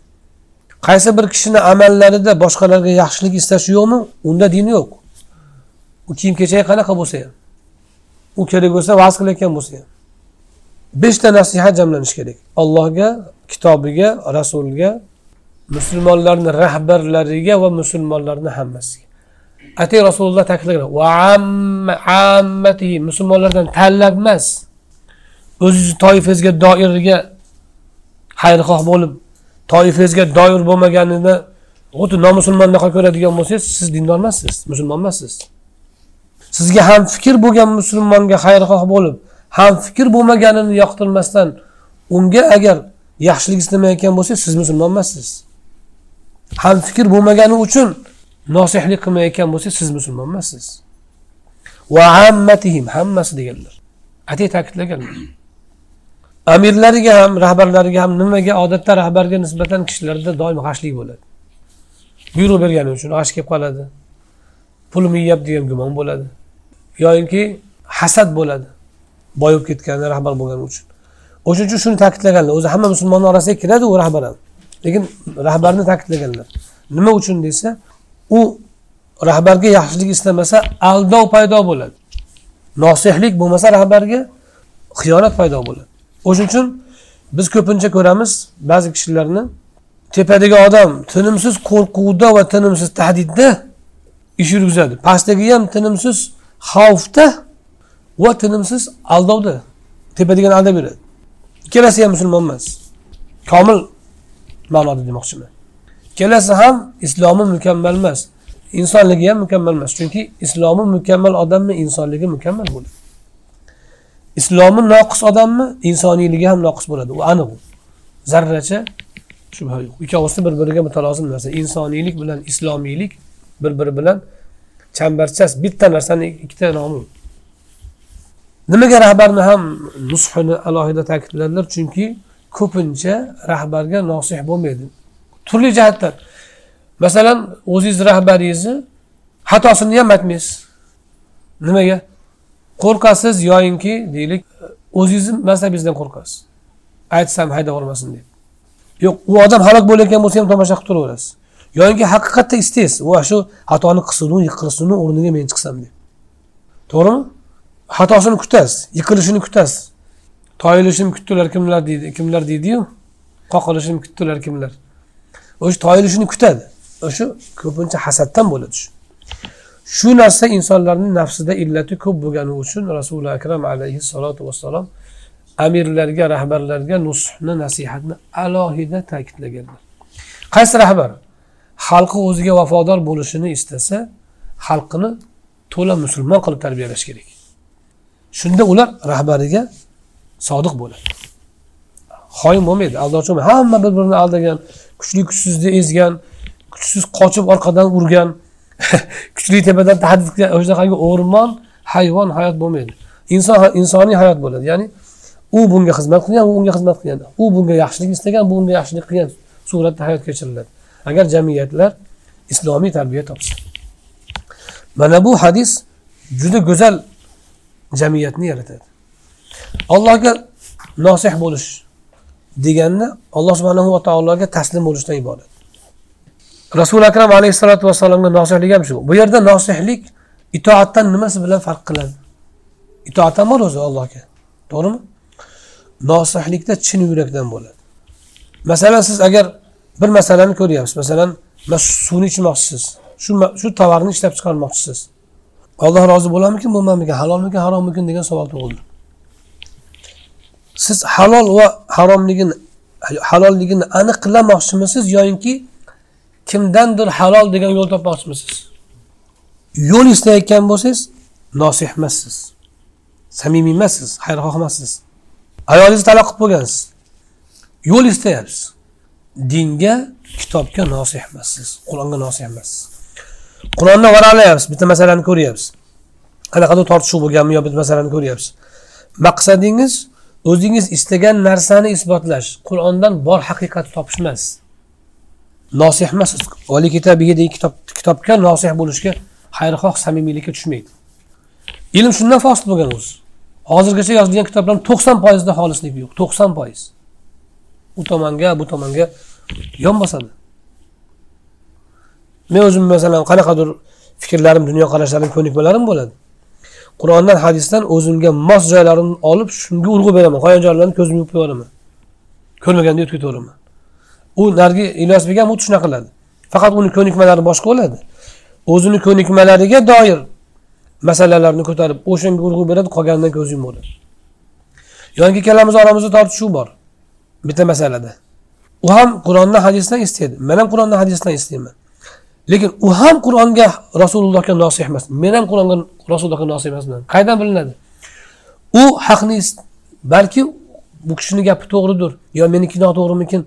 Qaysi bir kishini amallarida boshqalarga yaxshilik istash yo'qmi unda din yo'q. U kiyim kechagi qanaqa bo'lsa ham. U kerak bo'lsa vaz qilayotgan bo'lsa ham. Beshta nasihat jamlanishi kerak. Allohga kitobiga rasuliga musulmonlarni rahbarlariga va musulmonlarni hammasiga. Atay rasululloh ta'kidlagan va ammatihi musulmonlardan tanlab emas. O'zizni toifangizga doiraga xayrixoh bo'lib toifangizga doir bo'lmaganini xuddi nomusulmondaqa ko'radigan bo'lsangiz siz dindor emassiz musulmon emassiz. Sizga ham fikr bo'lgan musulmonga xayrixoh bo'lib ham fikr bo'lmaganini yoqtirmasdan unga agar yaxshilik istamayotgan bo'lsangiz siz musulmon emassiz. Ham fikr bo'lmagani uchun nosihlik qilmayotgan bo'lsangiz siz musulmon emassiz. Va ammatihim hammasi deganlar. Atay ta'kidlaganlar. Amirlariga ham rahbarlariga ham nimaga odatda rahbarga nisbatan kishilarda doim g'ashlik bo'ladi. Buyruq bergani uchun g'ash kelib qoladi. Pulimni yeyapti degan gumon bo'ladi. Yoyinki hasad bo'ladi. Boyib ketgani rahbar bo'lgani uchun. O'shaning uchun shuni ta'kidlaganlar. O'zi hamma musulmonni orasiga kiradi u rahbar ham. Lekin rahbarni ta'kidlaganlar. Nima uchun desa u rahbarga yaxshilik istamasa aldov paydo bo'ladi. Nosihlik bo'lmasa rahbarga xiyonat paydo bo'ladi. O'shaning uchun biz ko'pincha ko'ramiz ba'zi kishilarni tepadagi odam tinimsiz qo'rquvda va tinimsiz tahdidda ish yurgizadi. Pastdagi ham tinimsiz xavfda va tinimsiz aldovda tepadagini aldab yuradi. Ikkalasi ham musulmon emas. Komil ma'noda demoqchiman. Ikkalasi ham islomi mukammal emas. Insonligi ham mukammal emas. Chunki islomi mukammal odamni insonligi mukammal bo'ladi. Islomi noqis odammi insoniyligi ham noqis bo'ladi. U aniq zarracha shubha yo'q. Ikkovisi bir biriga mutalozim narsa. Insoniylik bilan islomiylik bir biri bilan chambarchas bitta narsani ikkita nomi nimaga rahbarni ham nushini alohida ta'kidladilar chunki ko'pincha rahbarga nosih bo'lmaydi. Turli jihatdan masalan o'zingizni rahbaringizni xatosini ham aytmaysiz. Nimaga? Qo'rqasiz yoyinki deylik o'zingizni mansabingizdan qo'rqasiz. Aytsam haydab yubormasin deb. Yo'q u odam halok bo'layotgan bo'lsa ham tomosha qilib turaverasiz. Yoyinki haqiqatda istaysiz. Va shu xatoni qilsinu yiqilsinu o'rniga men chiqsam deb. To'g'rimi? Xatosini kutasiz yiqilishini kutasiz. Toyilishini kutdilar kimlar deydi kimlar deydiyu? Qoqilishini kutdilar kimlar? O'sha toyilishini kutadi. O'sha ko'pincha hasaddan bo'ladi shu shu narsa insonlarni nafsida illati ko'p bo'lgani uchun rasuli akram alayhissalotu vassalom amirlarga rahbarlarga nusni nasihatni alohida ta'kidlaganlar. Qaysi rahbar xalqi o'ziga vafodor bo'lishini istasa xalqini to'la musulmon qilib tarbiyalash kerak. Shunda ular rahbariga sodiq bo'ladi. Xoin bo'lmaydi aldovchi bo'lmaydi. Hamma bir birini aldagan kuchli kuchsizni ezgan kuchsiz qochib orqadan urgan kuchli tepadan tahdid qilgan o'shanaqangi o'rmon hayvon hayot bo'lmaydi. Inson insoniy hayot bo'ladi. Ya'ni u bunga xizmat qilgan u unga xizmat qilgan. U bunga yaxshilik istagan bu unga yaxshilik qilgan suratda hayot kechiriladi. Agar jamiyatlar islomiy tarbiya topsa. Mana bu hadis juda go'zal jamiyatni yaratadi. Allohga nosih bo'lish deganni alloh subhanahu va taologa taslim bo'lishdan iborat rasuli akram alayhissalotu vassalomga nosihlik ham shu. Bu yerda nosihlik itoatdan nimasi bilan farq qiladi? Itoat ham bor o'zi allohga. To'g'rimi? Nosihlikda chin yurakdan bo'ladi. Masalan siz agar bir masalani ko'ryapsiz. Masalan suvni ichmoqchisiz. Shu shu tovarni ishlab chiqarmoqchisiz. Alloh rozi bo'larmikin bo'lmarmikin halolmikin harommikin? degan savol tug'ildi. Siz halol va haromligini halolligini aniqlamoqchimisiz yoyinki kimdandir halol degan yo'l topmoqchimisiz? Yo'l istayotgan bo'lsangiz nosih emassiz samimiy emassiz xayrixoh emassiz ayolingizni taloq qilib bo'lgansiz yo'l istayapsiz. Dinga kitobga nosih emassiz qur'onga nosih emassiz qur'onni varaqlayapsiz bitta masalani ko'ryapsiz. Qanaqadir tortishuv bo'lganmi yo bitta masalani ko'ryapsiz. Maqsadingiz o'zingiz istagan narsani isbotlash qur'ondan bor haqiqatni topish emas. Nosih emassiz kitob kitobga nosih bo'lishga xayrixoh samimiylikka tushmaydi. Ilm shundan fosil bo'lgan o'zi. Hozirgacha yozilgan kitoblarni to'qson foizida xolislik yo'q to'qson foiz. U tomonga bu tomonga yon bosadi. Men o'zim masalan qanaqadir fikrlarim dunyoqarashlarim ko'nikmalarim bo'ladi. Qur'ondan hadisdan o'zimga mos joylarini olib shunga urg'u beraman. Qolgan joylarni ko'zimni yumib qo'yaveraman ko'rmaganda o'tib ketaveraman u narigi ilyosbek ham xuddi shunaqa qiladi. Faqat uni ko'nikmalari boshqa bo'ladi. O'zini ko'nikmalariga doir masalalarni ko'tarib o'shanga urg'u beradi qolganidan ko'z yumaveradi yoki ikkalamiz oramizda tortishuv bor. Bitta masalada. U ham qur'ondan hadisdan istaydi. Man ham qur'ondan hadisdan istayman. Lekin u ham qur'onga rasulullohga nosih emas. Men ham qur'onga rasulullohga nosih emasman. Qayerdan bilinadi? U haqni balki bu kishini gapi to'g'ridir. Yo meniki noto'g'rimikin?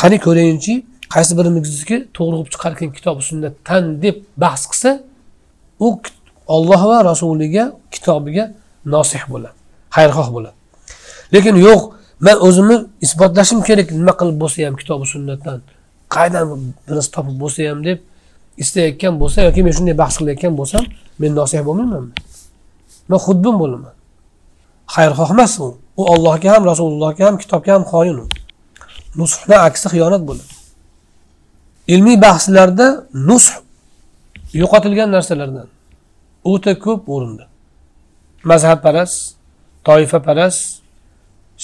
Qani ko'rayinchi? Qaysi birimizniki to'g'ri qilib chiqarkan kitobi sunnatdan deb bahs qilsa u olloh va rasuliga kitobiga nosih bo'ladi xayrixoh bo'ladi. Lekin yo'q man o'zimni isbotlashim kerak nima qilib bo'lsa ham kitobi sunnatdan qaydan birisi topib bo'lsa ham deb istayotgan bo'lsa yoki men shunday bahs qilayotgan bo'lsam men nosih bo'lmaymanmi? Man xudbin bo'laman. Xayrxoh emas u. U ollohga ham rasulullohga ham kitobga ham xoin u. Nushni aksi xiyonat bo'ladi. Ilmiy bahslarda nush yo'qotilgan narsalardan. O'ta ko'p o'rinda. Mazhabparast toifaparast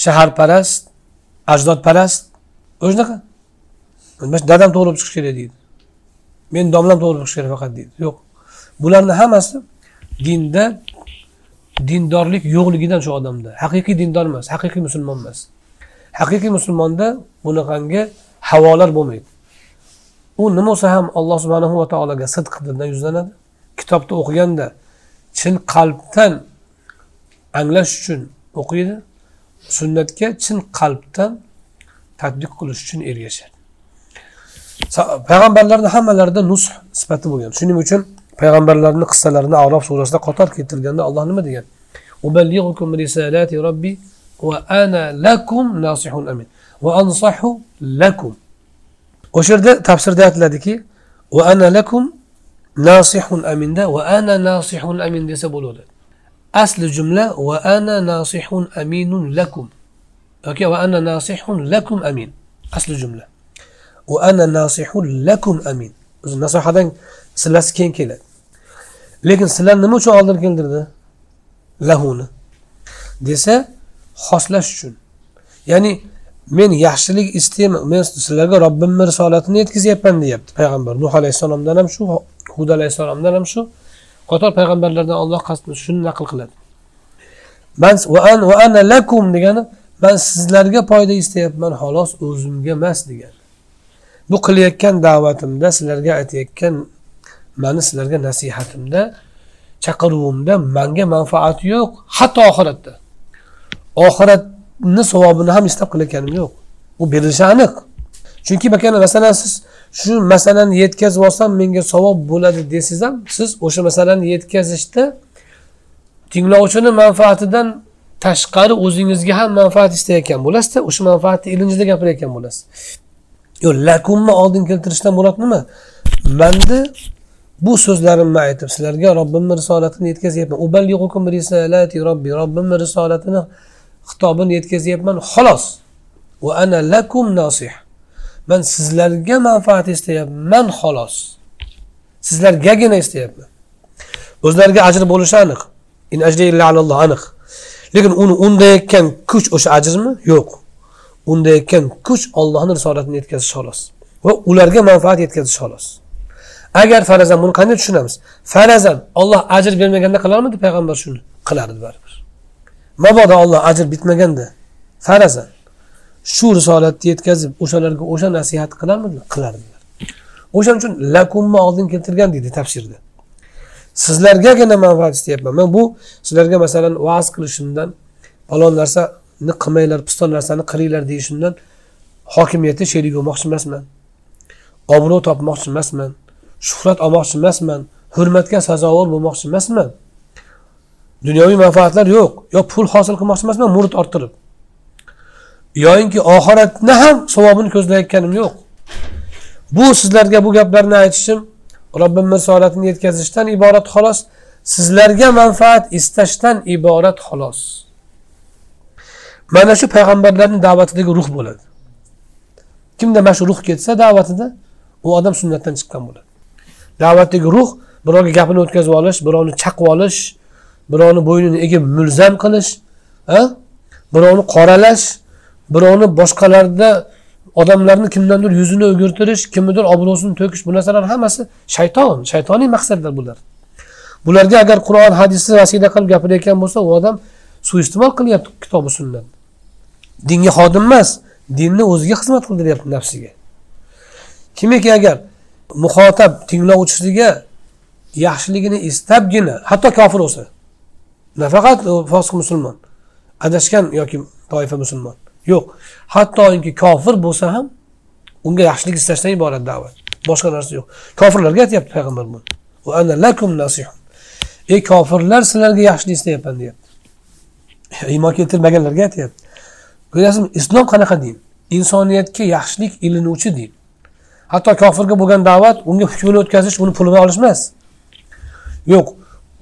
shaharparast ajdodparast. O'shanaqa. Dadam to'g'ri chiqish chiqishi kerak deydi. Men domlam to'g'ri bo'lish kerak faqat deydi. Yo'q. Bularni hammasi dinda dindorlik yo'qligidan shu odamda. Haqiqiy dindor emas haqiqiy musulmon emas. Haqiqiy musulmonda bunaqangi havolar bo'lmaydi. U nima bo'lsa ham alloh subhanahu va taologa sidq dildan yuzlanadi. Kitobni o'qiganda chin qalbdan anglash uchun o'qiydi. Sunnatga chin qalbdan tadbiq qilish uchun ergashadi. Payg'ambarlarni hammalarida nusx sifati bo'lgan. Shuning uchun payg'ambarlarni qissalarini arof surasida qator keltirganda alloh nima degan? Risalati robbi va ana lakum nasihun amin va ansahu lakum. O'sha yerda tafsirda aytiladiki va ana lakum nasihun aminda va ana nasihun amin desa bo'ladi. Asli jumla va ana nasihun aminun lakum. Yoki va ana nasihun lakum amin. Asli jumla. Va ana nasihun lakum amin. O'zi nasihadan silasi keyin keladi. Lekin sizlar nima uchun oldin keltirdi? Lahuni. Desa xoslash uchun. Ya'ni men yaxshilik istayman men sizlarga robbimni risolatini yetkazyapman deyapti payg'ambar. Nuh alayhissalomdan ham shu hud alayhissalomdan ham shu. Qator payg'ambarlardan olloh shuni naql qiladi. Man va ana lakum degani man sizlarga foyda istayapman xolos o'zimga emas degani. Bu qilayotgan da'vatimda sizlarga aytayotgan mani sizlarga nasihatimda chaqiruvimda manga manfaati yo'q hatto oxiratda. Oxiratni savobini ham istab qilayotganim yo'q. U berilishi aniq. Chunki bakana masalan siz shu masalani yetkazib olsam menga savob bo'ladi desangiz ham siz o'sha masalani yetkazishda tinglovchini manfaatidan tashqari o'zingizga ham manfaat istayotgan bo'lasizda o'sha manfaatni ilinjida gapirayotgan bo'lasiz yo'q lakumni oldin keltirishdan murod nima manni bu so'zlarimni aytib sizlarga robbimni risolatini yetkazyapman. Robbimni risolatini xitobini yetkazyapman. Xolos. Va ana lakum nasih. Man sizlarga manfaat istayapman. Xolos. Sizlargagina istayapman. O'zlariga ajr bo'lishi aniq. In ajri illa alalloh aniq. Lekin uni undayotgan kuch o'sha ajrmi? Yo'q. Undayotgan kuch ollohni risolatini yetkazish xolos va ularga manfaat yetkazish xolos. Agar farazan buni qanday tushunamiz? Farazan olloh ajr bermaganda qilarmidi? Payg'ambar shuni qilardi baribir. Mabodo olloh ajr bitmaganda farazan shu risolatni yetkazib o'shalarga o'sha nasihat qilarmidilar qilardilar o'shaning uchun lakumni oldin keltirgan deydi tafsirda. Sizlargagina manfaat istayapman. Man bu sizlarga masalan va'z qilishimdan falon narsa qilmanglar piston narsani qilinglar deyishimdan hokimiyatni sherik bo'lmoqchi emasman. Obro' topmoqchi emasman. Shuhrat olmoqchi emasman. Hurmatga sazovor bo'lmoqchi emasman. Dunyoviy manfaatlar yo'q yo pul hosil qilmoqchi emasman murid orttirib. Yoyinki oxiratni ham savobini ko'zlayotganim yo'q. Bu sizlarga bu gaplarni aytishim robbim risolatini yetkazishdan iborat xolos sizlarga manfaat istashdan iborat xolos. Mana shu payg'ambarlarni da'vatidagi ruh bo'ladi. Kimda mana shu ruh ketsa da'vatida u odam sunnatdan chiqqan bo'ladi. Da'vatdagi ruh birovga gapini o'tkazib olish birovni chaqib olish birovni bo'ynini egib mulzam qilish birovni qoralash birovni boshqalarda odamlarni kimdandir yuzini o'girtirish kimnidir obro'sini to'kish bu narsalar hammasi shayton shaytoniy maqsadlar bular. Bularga agar qur'on hadisni vasila qilib gapirayotgan bo'lsa u odam suiiste'mol qilyapti kitobi sunnat. Dinga xodim emas dinni o'ziga xizmat qildiryapti nafsiga. Kimiki agar muxotab tinglovchisiga yaxshiligini istabgina hatto kofir bo'lsa nafaqat fosiq musulmon adashgan yoki toifa musulmon yo'q hattoki kofir bo'lsa ham unga yaxshilik istashdan iborat da'vat boshqa narsa yo'q. Kofirlarga aytyapti payg'ambar buni. Ey kofirlar sizlarga yaxshilik istayapman deyapti. Iymon keltirmaganlarga aytyapti. Ko'ryapsizmi? Islom qanaqa din? Insoniyatga yaxshilik ilinuvchi din. Hatto kofirga bo'lgan da'vat unga hukmini o'tkazish uni pulini olish emas yo'q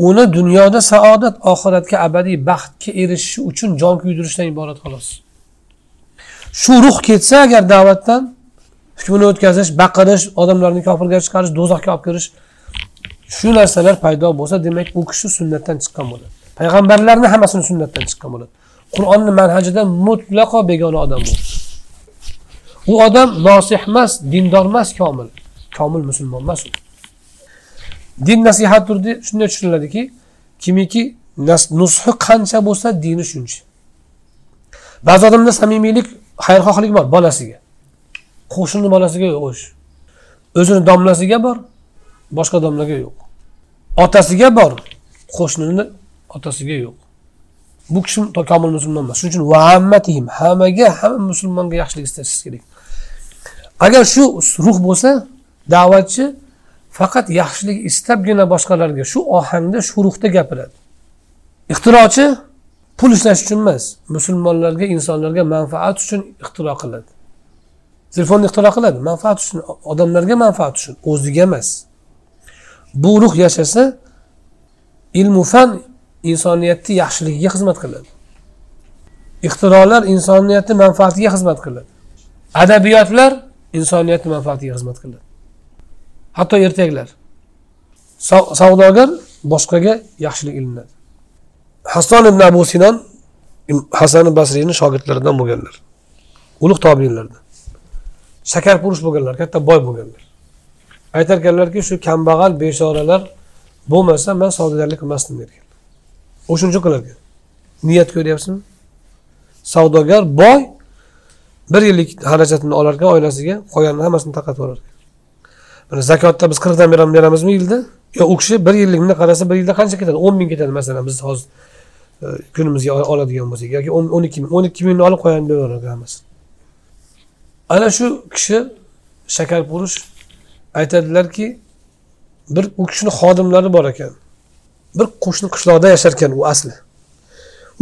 uni dunyoda saodat oxiratga abadiy baxtga erishishi uchun jon kuydirishdan iborat xolos. Shu ruh ketsa agar da'vatdan hukmini o'tkazish baqirish odamlarni kofirga chiqarish do'zaxga olib kirish shu narsalar paydo bo'lsa demak u kishi sunnatdan chiqqan bo'ladi. Payg'ambarlarni hammasini sunnatdan chiqqan bo'ladi. Qur'onni manhajidan mutlaqo begona odam bu u odam nosih emas dindor emas komil. Komil musulmon emas u. Din nasihat turdi shunday tushuniladiki kimiki nushi qancha bo'lsa dini shuncha. Ba'zi odamda samimiylik xayrixohlik bor bolasiga. Qo'shnini bolasiga yo'q o'sh o'zini domlasiga bor boshqa domlaga yo'q. Otasiga bor qo'shnini otasiga yo'q. Bu kishi komil musulmon emas. Shuning uchun vaammatihim hammaga hamma musulmonga yaxshilik istashingiz kerak. Agar shu ruh bo'lsa da'vatchi faqat yaxshilik istabgina boshqalarga shu ohangda shu ruhda gapiradi. Ixtirochi pul ishlash uchun emas musulmonlarga insonlarga manfaat uchun ixtiro qiladi. Telefonni ixtiro qiladi manfaat uchun odamlarga manfaat uchun o'ziga emas. Bu ruh yashasa ilmu fan insoniyatni yaxshiligiga xizmat qiladi. Ixtirolar insoniyatni manfaatiga xizmat qiladi. Adabiyotlar insoniyatni manfaatiga xizmat qiladi. Hatto ertaklar savdogar boshqaga yaxshilik ilinadi. Hason ibn abu sinon hasan basriyni shogirdlaridan bo'lganlar. Ulug' tobiinlardan. Shakarpurush bo'lganlar katta boy bo'lganlar. Aytarkanlarki shu kambag'al beshoralar bo'lmasa man savdogarlik qilmasdim dergan o'shuning uchun qilarkan. Niyat ko'ryapsizmi? Savdogar boy bir yillik xarajatini olarkan oilasiga qolganini hammasini tarqatib yuborarkan mana zakotda biz qirqdan beramizmi yilda? Yo u kishi bir yillikni qarasa bir yilda qancha ketadi? O'n ming ketadi masalan biz hozir e, kunimizga oladigan bo'lsak yoki o'n ikki ming o'n ikki mingni olib qo'yadi deb hammasi. Ana shu kishi shakarfurush aytadilarki bir u kishini xodimlari bor ekan. Bir qo'shni qishloqda yashar ekan u asli.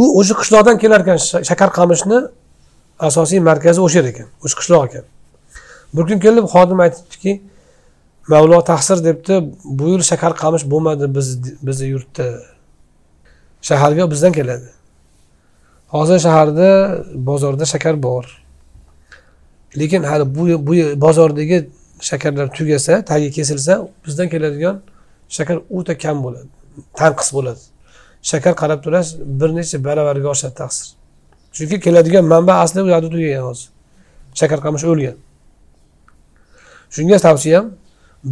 U o'sha qishloqdan kelar ekan shakar qamishni asosiy markazi o'sha yer ekan o'sha qishloq ekan. Bir kun kelib xodim aytibdiki mavlo tahsir debdi bu yil shakar qamish bo'lmadi biz bizni yurtda shaharga bizdan keladi. Hozir shaharda bozorda shakar bor. Lekin hali bu bu bozordagi shakarlar tugasa tagi kesilsa bizdan keladigan shakar o'ta kam bo'ladi. Tanqis bo'ladi. Shakar qarab turasiz bir necha baravariga oshadi taqsir. Chunki keladigan manba asli u yoqda tugagan hozir shakar qamish o'lgan. Shunga tavsiyam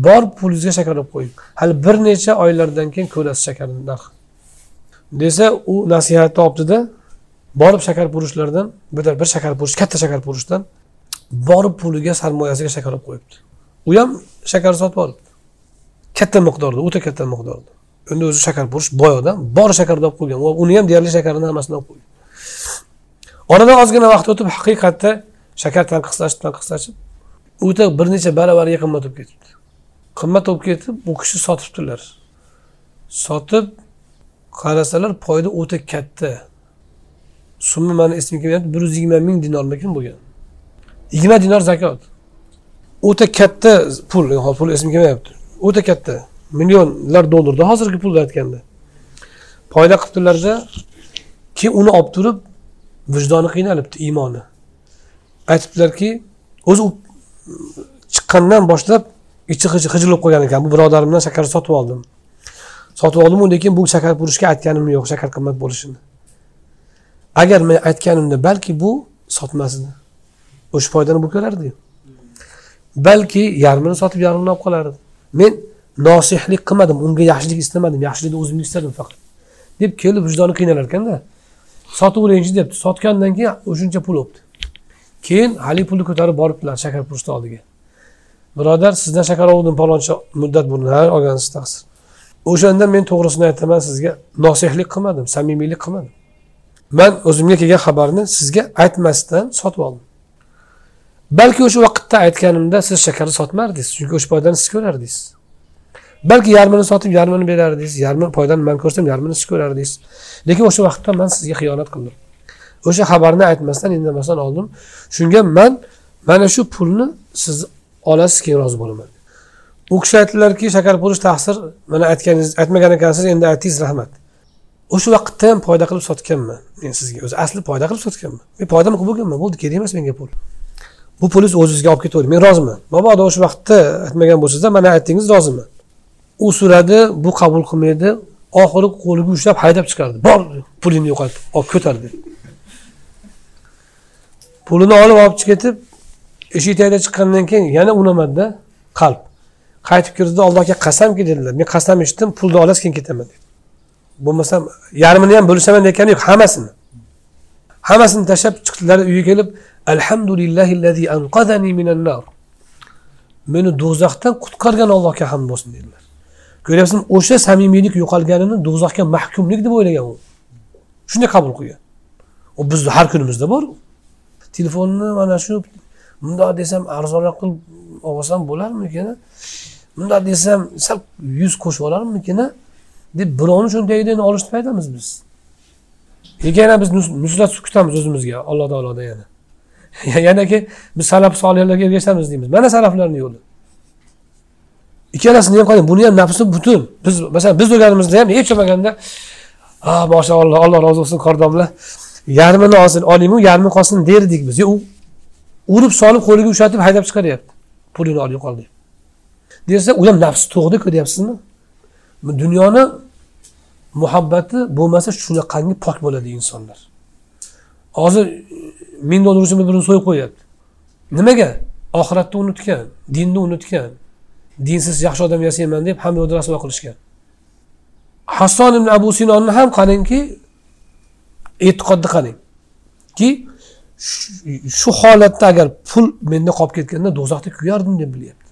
bor pulingizga shakar olib qo'ying. Hali bir necha oylardan keyin ko'rasiz shakarni narxi desa u nasihatni olibdida borib shakar purishlardan bir bir shakar purish katta shakar purishdan borib puliga sarmoyasiga shakar olib qo'yibdi. U ham shakar sotib olibdi. Katta miqdorda o'ta katta miqdorda. Endi o'zi shakar purish boy odam bor shakarni olib qo'ygan uni ham deyarli shakarini hammasini olib qo'ygan. Oradan ozgina vaqt o'tib haqiqatda shakar tanqislashib tanqislashib o'ta bir necha baravariga qimmat bo'lib ketibdi. Qimmat bo'lib ketib u kishi sotibdilar. Sotib qarasalar foyda o'ta katta. Summa mani esimga kelmayapti bir yuz yigirma ming dinormikin bo'lgan? Yigirma dinor zakot. O'ta katta pul hozir pul esimga kelmayapti. O'ta katta. Millionlar dollarda hozirgi pulda aytganda. Foyda qilibdilarda keyin uni olib turib vijdoni qiynalibdi iymoni aytibdilarki o'zi chiqqandan boshlab ichi hijilib qolgan ekan. Bu birodarimdan shakar sotib oldim. Sotib oldimu lekin bu shakar purishga aytganim yo'q shakar qimmat bo'lishini. Agar men aytganimda balki bu sotmas edi. O'sha foydani bu ko'rardi. Balki yarmini sotib yarmini olib qolardi. Men nosihlik qilmadim unga yaxshilik istamadim yaxshilikni o'zimni istadim faqat. Deb kelib vijdoni qiynalar ekanda sotaveringchi debdi. Sotgandan keyin o'shuncha pul bo'libdi keyin haligi pulni ko'tarib boribdilar shakarpurushni oldiga. Birodar sizdan shakar oldim paloncha muddat burun ha olgansiz taqsir. O'shanda men to'g'risini aytaman sizga nosihlik qilmadim samimiylik qilmadim. Man o'zimga kelgan xabarni sizga aytmasdan sotib oldim. Balki o'sha vaqtda aytganimda siz shakarni sotmardingiz chunki o'sha foydani siz ko'rardingiz balki yarmini sotib yarmini berardingiz yarmi foydani man ko'rsam yarmini siz ko'rardingiz lekin o'sha vaqtda man sizga xiyonat qildim. O'sha xabarni aytmasdan indamasdan oldim. Shunga man mana shu pulni siz olasiz keyin rozi bo'laman. U kishi aytdilarki shakar purish taqsir mana aytganingiz aytmagan ekansiz endi aytdingiz rahmat. O'sha vaqtda ham foyda qilib sotganman men sizga. O'zi asli foyda qilib sotganman. Men foydam qilib bo'lganman bo'ldi kerak emas menga pul. Bu pulingiz o'zingizga olib ketavering men roziman. Mabodo o'sha vaqtda aytmagan bo'lsangiz mana aytdingiz roziman. U so'radi bu qabul qilmaydi. Oxiri qo'liga ushlab haydab chiqardi. Bor pulingni yo'qotib olib ko'tar dedi. Pulini olib olib ketib eshik tagida chiqqandan keyin yana unamadida qalb. Qaytib kirdida allohga qasamki dedilar men qasam ichdim pulni olasiz keyin ketaman dedi. Bo'lmasam yarmini ham bo'lishaman degani yo'q hammasini. Hammasini tashlab chiqdilar uyga kelib alhamdulillahi anqazani minan nar meni do'zaxdan qutqargan allohga hamd bo'lsin dedilar. Ko'ryapsizmi o'sha samimiylik yo'qolganini do'zaxga mahkumlik deb o'ylagan u. Shunday qabul qilgan. U bizni har kunimizda bor telefonni mana shu bundoq desam arzonroq qilib olsam bo'larmikin bundoq desam sal yuz qo'shib olarmikin deb birovni cho'ntagidan olishni aytamiz biz. Lekin yana biz nusrat kutamiz o'zimizga alloh taolodan yana. Yanaki biz salaf solihlarga ergashamiz deymiz. Mana salaflarni yo'li. Ikkalasini ham qarang buni ham nafsi butun. Biz masalan biz o'rganimizda ham hech bo'lmaganda ha mashaalloh alloh rozi bo'lsin kordomlar yarmini olsin olingu yarmi qolsin derdik biz. U urib solib qo'liga ushlatib haydab chiqaryapti. Pulini oling qol deb desa u ham nafsi tug'di ko'ryapsizmi? Dunyoni muhabbati bo'lmasa shunaqangi pok bo'ladi insonlar. Hozir ming dollar uchun bir birini so'yib qo'yyapti nimaga? Oxiratni unutgan dinni unutgan. Dinsiz yaxshi odam yasayman deb hamma yoqda rasvo qilishgan. Hasson ibn abu sinonni ham qarangki e'tiqodni qarangki shu holatda agar pul menda qolib ketganda do'zaxda kuyardim deb bilyapti.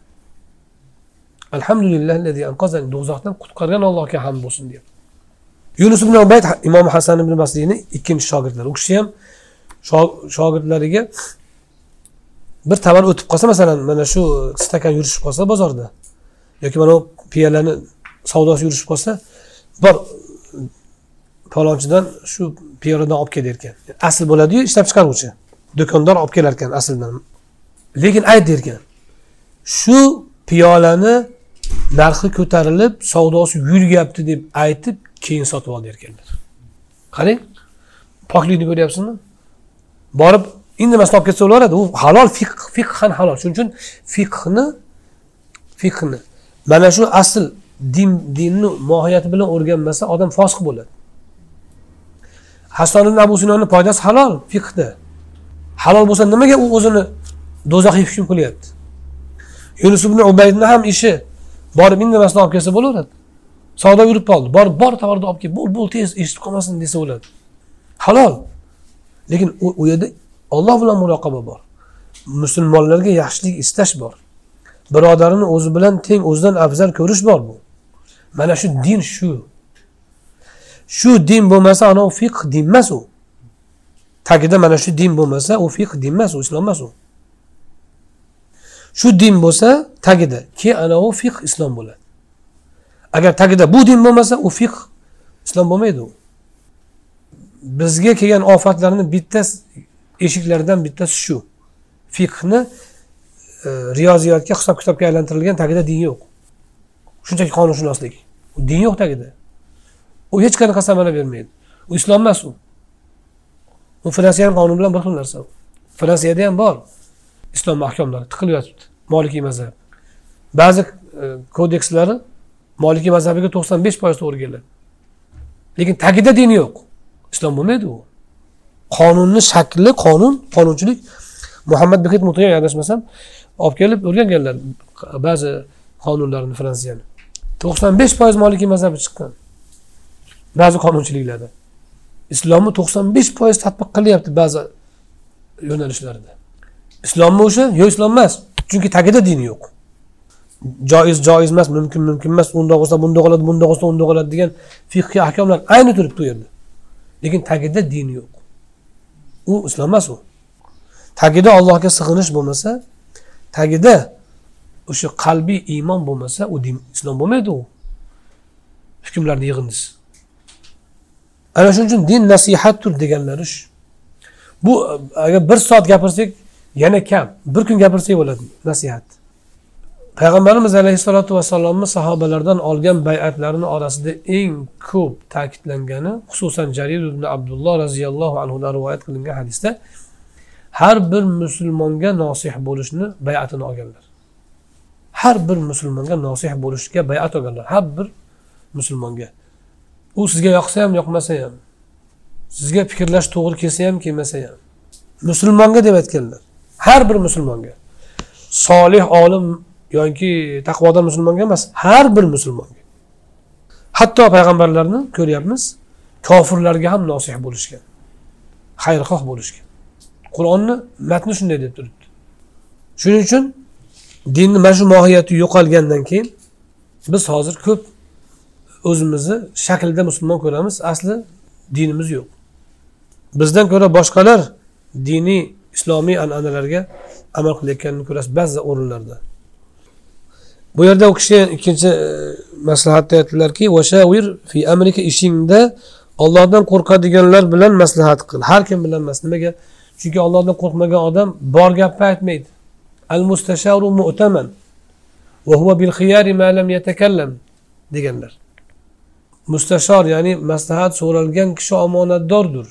Alhamdulillah do'zaxdan qutqargan allohga hamd bo'lsin deyapti yunus ibn ubayd imom hasan ibn masliyni ikkinchi shogirdlari. U kishi ham shogirdlariga bir tovar o'tib qolsa masalan mana shu stakan yurishib qolsa bozorda yoki mana bu piyalani savdosi yurishib qolsa bor palonchidan shu piyoladan olib kel derkan asl bo'ladiyu ishlab chiqaruvchi do'kondor olib kelar ekan asldan. Lekin ayt derkan shu piyolani narxi ko'tarilib savdosi yurgyapti deb aytib keyin sotib ol derkanlar. Qarang poklikni ko'ryapsizmi? Borib indamasdan olib ketsa bo'laveradi u halol fiqh fiqhan halol. Shuning uchun fiqhni fiqhni. Mana shu asl din dinni mohiyati bilan o'rganmasa odam fosiq bo'ladi. Hasan ibn abu sinoni foydasi halol fiqhda. Halol bo'lsa nimaga u o'zini do'zaxga hukm qilyapti? Yunus ibn ubaydni ham ishi borib indamasdan olib kelsa bo'laveradi. Savdo yurib qoldi. Borib bor tovarni olib kel bo'l bo'l tez eshitib qolmasin desa bo'ladi. Halol. Lekin u yerda olloh bilan muloqaba bor. Musulmonlarga yaxshilik istash bor. Birodarini o'zi bilan teng o'zidan afzal ko'rish bor bu. Mana shu din shu. Shu din bo'lmasa anavi fiqh din emas u. Tagida mana shu din bo'lmasa u fiqh din emas u islom emas u. Shu din bo'lsa tagida keyin anavi fiqh islom bo'ladi. Agar tagida bu din bo'lmasa u fiqh islom bo'lmaydi u. Bizga kelgan ofatlarni bitta eshiklaridan bittasi shu. Fiqhni e, riyoziyotga hisob kitobga aylantirilgan tagida din yo'q. Shunchaki qonunshunoslik. Din yo'q tagida. U hech qanaqa samara bermaydi. U islom emas u. U fransiyani qonuni bilan bir xil narsa fransiyada ham bor. Islom mahkamlari tiqilib yotibdi molikiy mazhab. Ba'zi e, kodekslari molikiy mazhabiga to'qson besh foiz to'g'ri keladi. Lekin tagida din yo'q. Islom bo'lmaydi u. qonunni shakli qonun qonunchilik. Muhammad behid mutiya adashmasam olib kelib o'rganganlar ba'zi qonunlarni fransiyani. to'qson besh foiz molikiy mazhabi chiqqan ba'zi qonunchiliklarda. Islomni to'qson besh foiz tadbiq qilyapti ba'zi yo'nalishlarda. Islommi o'sha? Yo'q islom emas. Chunki tagida din yo'q. Joiz joiz emas mumkin mumkin emas. Undoq bo'lsa bundoq bo'ladi bundoq bo'lsa undoq bo'ladi degan fiqhiy ahkomlar ayni turibdi u yerda. Lekin tagida din yo'q. U islom emas u. Tagida allohga sig'inish bo'lmasa tagida o'sha qalbiy iymon bo'lmasa u din islom bo'lmaydi u. Hukmlarni yig'indisi. Ana shuning uchun din nasihatdir deganlari shu. Bu agar bir soat gapirsak yana kam. Bir kun gapirsak bo'ladi nasihat. Payg'ambarimiz alayhissalotu vassalomni sahobalardan olgan bay'atlarini orasida eng ko'p ta'kidlangani xususan jarir ibn abdulloh roziyallohu anhudan rivoyat qilingan hadisda har bir musulmonga nosih bo'lishni bay'atini olganlar. Har bir musulmonga nosih bo'lishga bay'at olganlar. Har bir musulmonga. U sizga yoqsa ham yoqmasa ham. Sizga fikrlash to'g'ri kelsa ham kelmasa ham. Musulmonga deb aytganlar. Har bir musulmonga. Solih olim yoki taqvodor musulmonga emas har bir musulmonga. Hatto payg'ambarlarni ko'ryapmiz kofirlarga ham nosih bo'lishgan xayrixoh bo'lishgan. Qur'onni matni shunday deb turibdi. Shuning uchun dinni mana shu mohiyati yo'qolgandan keyin biz hozir ko'p o'zimizni shaklda musulmon ko'ramiz asli dinimiz yo'q. Bizdan ko'ra boshqalar diniy islomiy an'analarga amal qilayotganini ko'rasiz ba'zi o'rinlarda. Bu yerda u kishi ikkinchi e, maslahatda aytdilarki vashavir fi amrika ishingda ollohdan qo'rqadiganlar bilan maslahat qil. Har kim bilan emas. Nimaga? Chunki ollohdan qo'rqmagan odam bor gapni aytmaydi. Al mustasharu mu'taman va huwa bil khiyari ma lam yatakallam deganlar. Mustashor ya'ni maslahat so'ralgan kishi omonatdordir.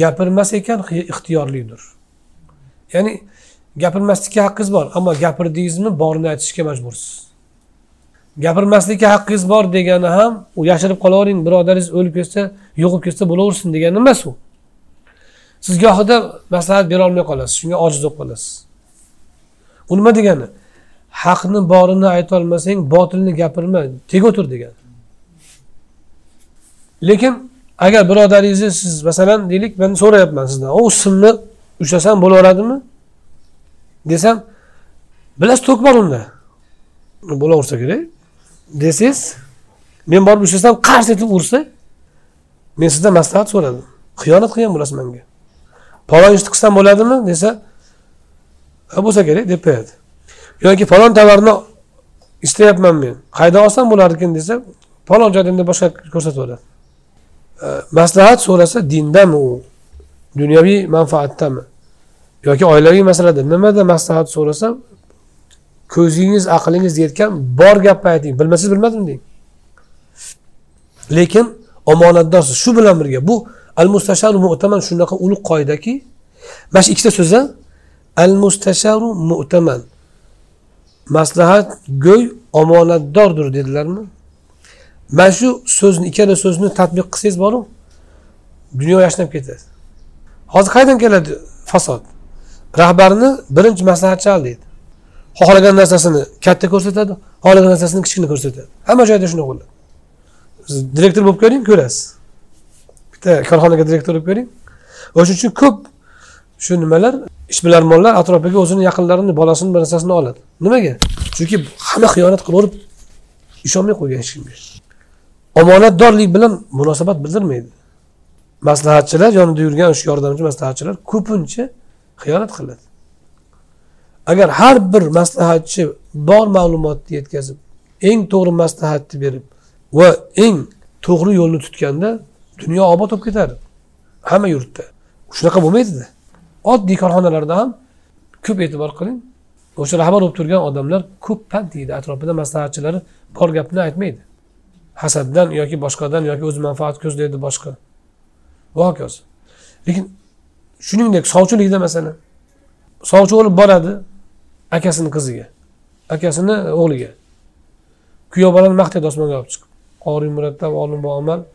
Gapirmas ekan ixtiyorlidir. Ya'ni gapirmaslikka haqqingiz bor ammo gapirdingizmi borini aytishga majbursiz. Gapirmaslikka haqqingiz bor degani ham u yashirib qolavering birodaringiz o'lib ketsa yo'qib ketsa bo'laversin degani emas u. Siz gohida maslahat berolmay qolasiz shunga ojiz bo'lib qolasiz. U nima degani? Haqni borini aytolmasang botilni gapirma teg o'tir degani. Lekin agar birodaringizni siz masalan deylik man so'rayapman sizdan u simni ushlasam bo'laveradimi? Desam bilasiz to'k bor unda. Bo'laversa kerak. Desangiz men borib ushlasam qars etib ursa men sizdan maslahat so'radim. Xiyonat qilgan bo'lasiz menga. Palon ishni qilsam bo'ladimi? Desa bo'lsa kerak deb qo'yadi. Yoki falon tovarni istayapman men. Qayerdan olsam bo'larkan desa falon joydan deb boshqa ko'rsatib maslahat so'rasa dindami u? Dunyoviy manfaatdami? Yoki oilaviy masalada nimada maslahat so'rasam ko'zingiz aqlingiz yetgan bor gapni ayting. Bilmasangiz bilmadim deng. Lekin omonatdorsiz shu bilan birga bu al mustasharu mu'taman shunaqa ulug' qoidaki mana shu ikkita so'zi al mustasharu mu'taman. Maslahat go'y omonatdordir dedilarmi? Mana shu so'zni ikkala so'zni tadbiq qilsangiz boru dunyo yashnab ketadi. Hozir qayerdan keladi fasod? Rahbarni birinchi maslahatchi al deydi. Xohlagan narsasini katta ko'rsatadi xohlagan narsasini kichkina ko'rsatadi. Hamma joyda shunday bo'ladi siz direktor bo'lib ko'ring ko'rasiz. Bitta korxonaga direktor bo'lib ko'ring. O'shaning uchun ko'p shu nimalar ishbilarmonlar atrofiga o'zini yaqinlarini bolasini bir narsasini oladi. Nimaga? Chunki hamma xiyonat qilaverib ishonmay qo'ygan hech kimga omonatdorlik bilan munosabat bildirmaydi. Maslahatchilar yonida yurgan o'sha yordamchi maslahatchilar ko'pincha xiyonat qiladi. Agar har bir maslahatchi bor ma'lumotni yetkazib eng to'g'ri maslahatni berib va eng to'g'ri yo'lni tutganda dunyo obod bo'lib ketadi. Hamma yurtda. Shunaqa bo'lmaydida. Oddiy korxonalarda ham ko'p e'tibor qiling. O'sha rahbar bo'lib turgan odamlar ko'p pand yeydi atrofida maslahatchilari bor gapni aytmaydi. Hasaddan yoki boshqadan yoki o'z manfaat ko'zlaydi boshqa. Va hokazo lekin shuningdek sovchilikda masalan sovchi olib boradi akasini qiziga akasini o'g'liga. Kuyov bolani maqtaydi osmonga olib chiqib. Qoriy murattab olim amal e,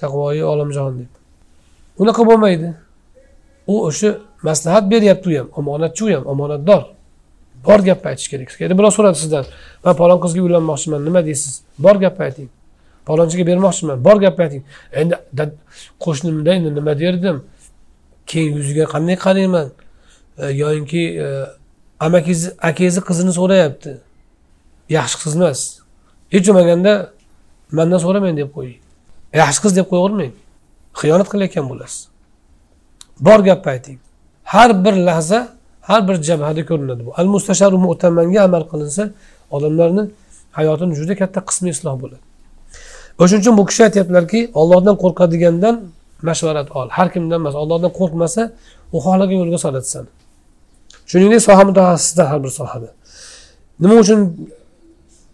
taqvoyi olamjahon deb. Unaqa bo'lmaydi. U o'sha maslahat beryapti u ham omonatchi u ham omonatdor. Bor gapni aytish kerak. Endi birov so'radi sizdan man palon qizga uylanmoqchiman nima deysiz? Bor gapni ayting. Palonchiga bermoqchiman bor gapni ayting. Endi qo'shnimda endi nima derdim? Keyin yuziga qanday qarayman? E, yoyinki e, amakingizni akangizni qizini so'rayapti. Yaxshi qiz emas. Hech bo'lmaganda mandan so'ramang deb qo'ying. Yaxshi qiz deb qo'yavermang xiyonat qilayotgan bo'lasiz. Bor gapni ayting. Har bir lahza har bir jabhada ko'rinadi bu. Al mustasharu mu'tamanga amal qilinsa odamlarni hayotini juda katta qismi isloh bo'ladi. O'shaning uchun bu kishi aytyaptilarki ollohdan qo'rqadigandan mashvarat ol. Har kimdan emas ollohdan qo'rqmasa u xohlagan yo'lga soladi seni shuningdek soha mutaxassislar har bir sohada. Nima uchun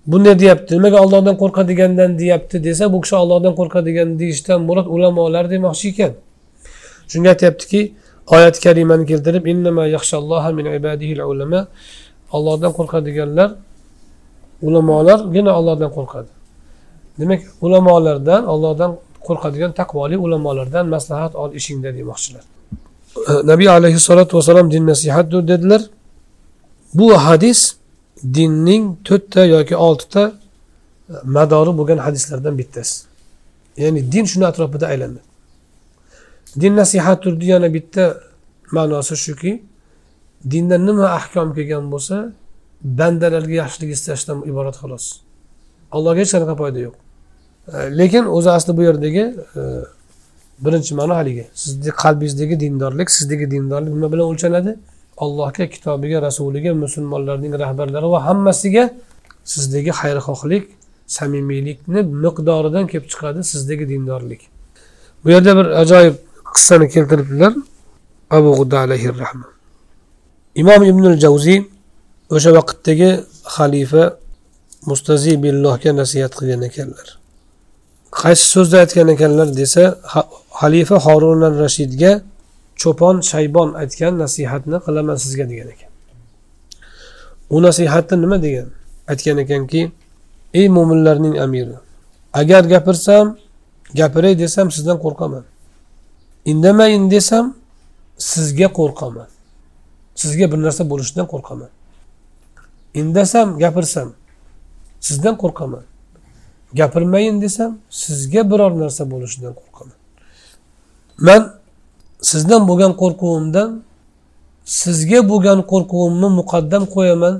bunday deyapti? Nimaga ollohdan qo'rqadigandan deyapti desa bu kishi ollohdan qo'rqadigan deyishdan murod ulamolar demoqchi ekan. Shunga aytyaptiki oyat karimani keltirib ollohdan qo'rqadiganlar ulamolargina ollohdan qo'rqadi. Demak ulamolardan ollohdan qo'rqadigan taqvoli ulamolardan maslahat ol ishingda demoqchilar. E, Nabiy alayhissalotu vassalom din nasihatdir dedilar. Bu hadis dinning to'rtta yoki oltita e, madori bo'lgan hadislardan bittasi. Ya'ni din shuni atrofida aylanadi din nasihatdirni yana bitta ma'nosi shuki dinda nima ahkom kelgan bo'lsa bandalarga yaxshilik istashdan iborat xolos. Allohga hech qanaqa foyda yo'q. E, lekin o'zi asli bu yerdagi e, birinchi ma'no haligi. Sizni qalbingizdagi dindorlik sizdagi dindorlik nima bilan o'lchanadi? Allohga kitobiga rasuliga musulmonlarning rahbarlari va hammasiga sizdagi xayrixohlik samimiylikni miqdoridan kelib chiqadi sizdagi dindorlik. Bu yerda bir ajoyib qissani keltiribdilar. Abu g'udda alayhi rahma. Imom ibnul javziy o'sha vaqtdagi xalifa mustazi billohga nasihat qilgan ekanlar. Qaysi so'zni aytgan ekanlar desa xalifa horun al rashidga cho'pon shaybon aytgan nasihatni qilaman sizga degan ekan. U nasihatda nima degan? Aytgan ekanki ey mo'minlarning amiri agar gapirsam gapiray desam sizdan qo'rqaman. Indamayin desam sizga qo'rqaman. Sizga bir narsa bo'lishidan qo'rqaman. Indasam gapirsam sizdan qo'rqaman. Gapirmayin desam sizga biror narsa bo'lishidan qo'rqaman. Man sizdan bo'lgan qo'rquvimdan sizga bo'lgan qo'rquvimni muqaddam qo'yaman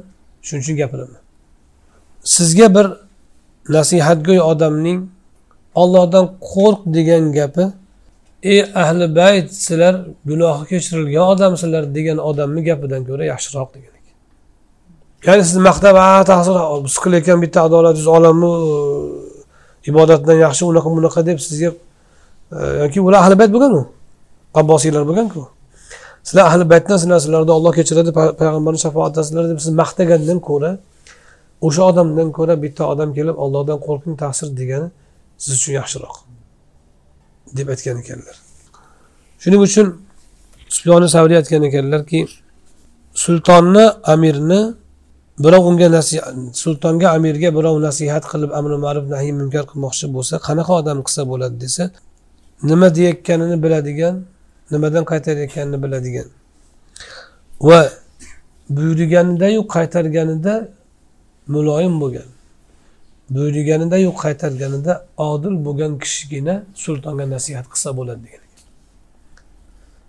shuning uchun gapiraman. Sizga bir nasihatgo'y odamning ollohdan qo'rq degan gapi ey ahli bayt sizlar gunohi kechirilgan odamsizlar degan odamni gapidan ko'ra yaxshiroq degan ya'ni sizni maqtab a tahsil siz qilayotgan bitta adolatingiz olamni e, ibodatdan yaxshi unaqa bunaqa deb sizga e, yoki ular ahli bayt bo'lgan abbosiylar bo'lganku? Sizlar ahli baytdan sizlar sizlarni olloh kechiradi payg'ambarni shafootasizlar deb siz maqtagandan ko'ra o'sha odamdan ko'ra bitta odam kelib ollohdan qo'rqing ta'sir degani siz uchun yaxshiroq deb aytgan ekanlar. Shuning uchun sufyoni savriy aytgan ekanlarki sultonni amirni birov unga sultonga amirga birov nasihat qilib amri ma'ruf nahiy munkar qilmoqchi bo'lsa qanaqa odam qilsa bo'ladi desa nima deyayotganini biladigan nimadan qaytarayotganini biladigan va buyurganidayu qaytarganida muloyim bo'lgan buyurganidayu qaytarganida odil bo'lgan kishigina sultonga nasihat qilsa bo'ladi degan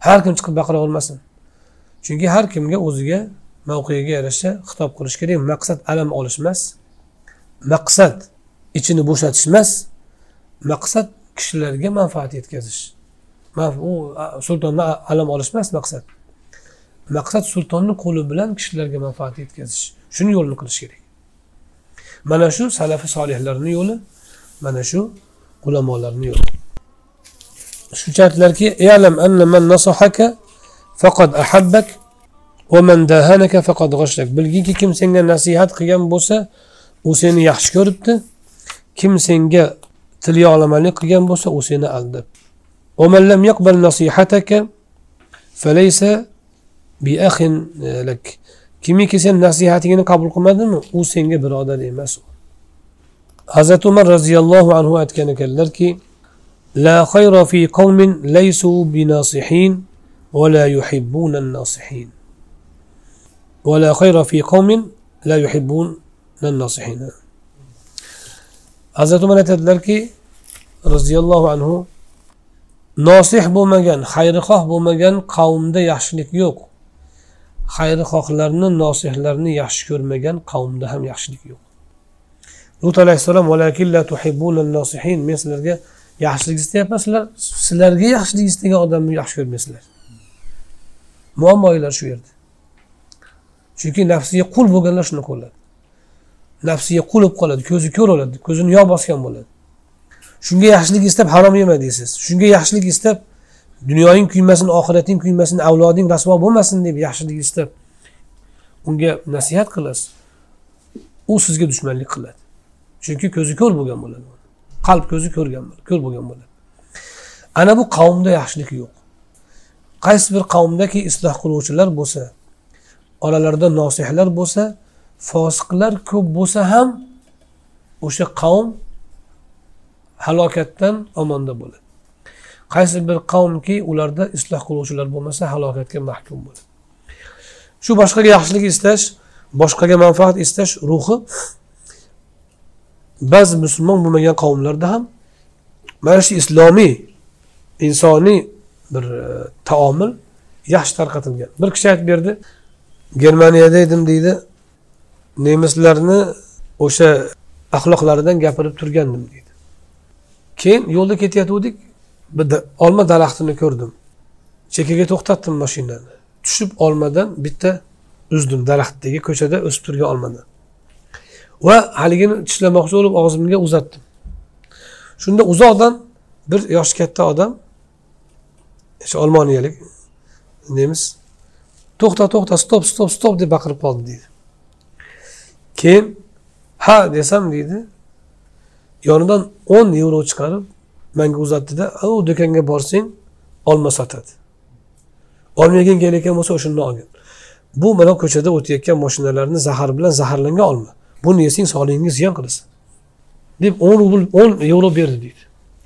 har kim chiqib baqira olmasin. Chunki har kimga o'ziga mavqega yarasha xitob qilish kerak. Maqsad alam olish emas. Maqsad ichini bo'shatish emas. Maqsad kishilarga manfaat yetkazish. U sultondan alam olish emas maqsad. Maqsad sultonni qo'li bilan kishilarga manfaat yetkazish. Shuni yo'lini qilish kerak. Mana shu salafi solihlarni yo'li mana shu ulamolarni yo'li. ومن داهنك فقد غشتك. بلغي كي كم سنجا نصيحات قيام بوسا وسيني يحشكرت كوربت كم سنجا تلي على مالي قيام بوسا وسيني ألدب ومن لم يقبل نصيحتك فليس بأخ لك كمي كسين نصيحتك قبل قمادم وسيني برادة لمسو حضرت عمر رضي الله عنه أتكن كالدركي لا خير في قوم ليسوا بناصحين ولا يحبون الناصحين ولا خير في قوم لا يحبون الناصحين hazrati umar aytadilarki roziyallohu anhu nosih bo'lmagan xayrixoh bo'lmagan qavmda yaxshilik yo'q xayrixohlarni nosihlarni yaxshi ko'rmagan qavmda ham yaxshilik yo'q lut alayhissalom men sizlarga yaxshilik istayapman sizlar sizlarga yaxshilik istagan odamni yaxshi ko'rmaysizlar muammolar shu yerda chunki nafsiga qul bo'lganlar shuni bo'ladi nafsiga qul bo'lib qoladi ko'zi ko'r bo'ladi ko'zini yog' bosgan bo'ladi. Shunga yaxshilik istab harom yema deysiz. Shunga yaxshilik istab dunyoning kuymasin oxirating kuymasin avloding rasvo bo'lmasin deb yaxshilik istab unga nasihat qilasiz u sizga dushmanlik qiladi. Chunki ko'zi ko'r bo'lgan bo'ladi. Qalb ko'zi ko'rgan ko'r bo'lgan bo'ladi. Ana bu qavmda yaxshilik yo'q. Qaysi bir qavmdaki isloh qiluvchilar bo'lsa oralarida nosihlar bo'lsa fosiqlar ko'p bo'lsa ham o'sha qavm halokatdan omonda bo'ladi. Qaysi bir qavmki ularda isloh qiluvchilar bo'lmasa halokatga mahkum bo'ladi. Shu boshqaga yaxshilik istash boshqaga manfaat istash ruhi ba'zi musulmon bo'lmagan qavmlarda ham mana shu islomiy insoniy bir e, taomil yaxshi tarqatilgan. Bir kishi aytib berdi germaniyada edim deydi. Nemislarni o'sha axloqlaridan gapirib turgandim deydi. Keyin yo'lda ketayotgandik. Bir olma daraxtini ko'rdim. Chekkaga to'xtatdim mashinani. Tushib olmadan bitta uzdim daraxtdagi ko'chada o'sib turgan olmadan. Va haligini tishlamoqchi bo'lib og'zimga uzatdim. Shunda uzoqdan bir yoshi katta odam o'sha olmoniyalik nemis to'xta to'xta stop stop stop deb baqirib qoldi deydi. Keyin ha desam deydi yonidan o'n yevro chiqarib manga uzatdida u do'konga borsang olma sotadi. Olmaging kelayotgan bo'lsa o'shani olgin. Bu mana ko'chada o'tayotgan mashinalarni zahar bilan zaharlangan olma. Buni yesang sog'lig'ingga ziyon qilasan. Deb o'n rubl o'n yevro berdi deydi.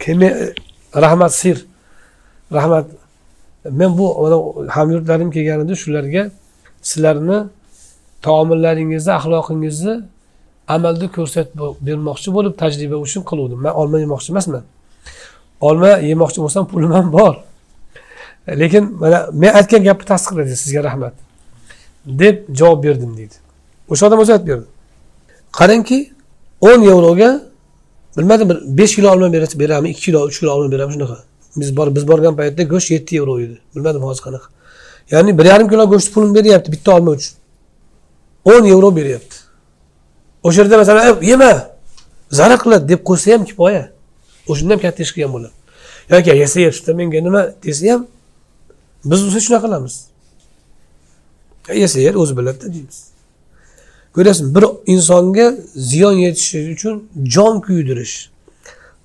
Eh, rahmat sir. Rahmat. Men bu mana hamyurtlarim kelganida shularga sizlarni taomillaringizni axloqingizni amalda ko'rsatib bermoqchi bo'lib tajriba uchun qiluvdim. Man olma yemoqchi emasman. Olma yemoqchi bo'lsam pulim ham bor. Lekin mana men aytgan gapni tasdiqladi sizga rahmat. Deb javob berdim deydi. O'sha odam o'zi aytib berdi. Qarangki o'n yevroga bilmadim bir besh kilo olma berami ikki kilo uch kilo olma berami shunaqa. Biz bor biz borgan paytda go'sht yetti yevro edi. Bilmadim hozir qanaqa. Ya'ni bir yarim kilo go'sht pulini beryapti bitta olma uchun. o'n yevro beryapti. O'sha yerda masalan yema zarar qiladi deb qo'ysa ham kifoya o'shanda ham katta ish qilgan bo'ladi. Yoki yasayapsizda menga nima? desa ham biz bo'lsa shunaqa qilamiz. Yasayer o'zi biladida deymiz. Ko'ryapsizmi? Bir insonga ziyon yetishi uchun jon kuydirish.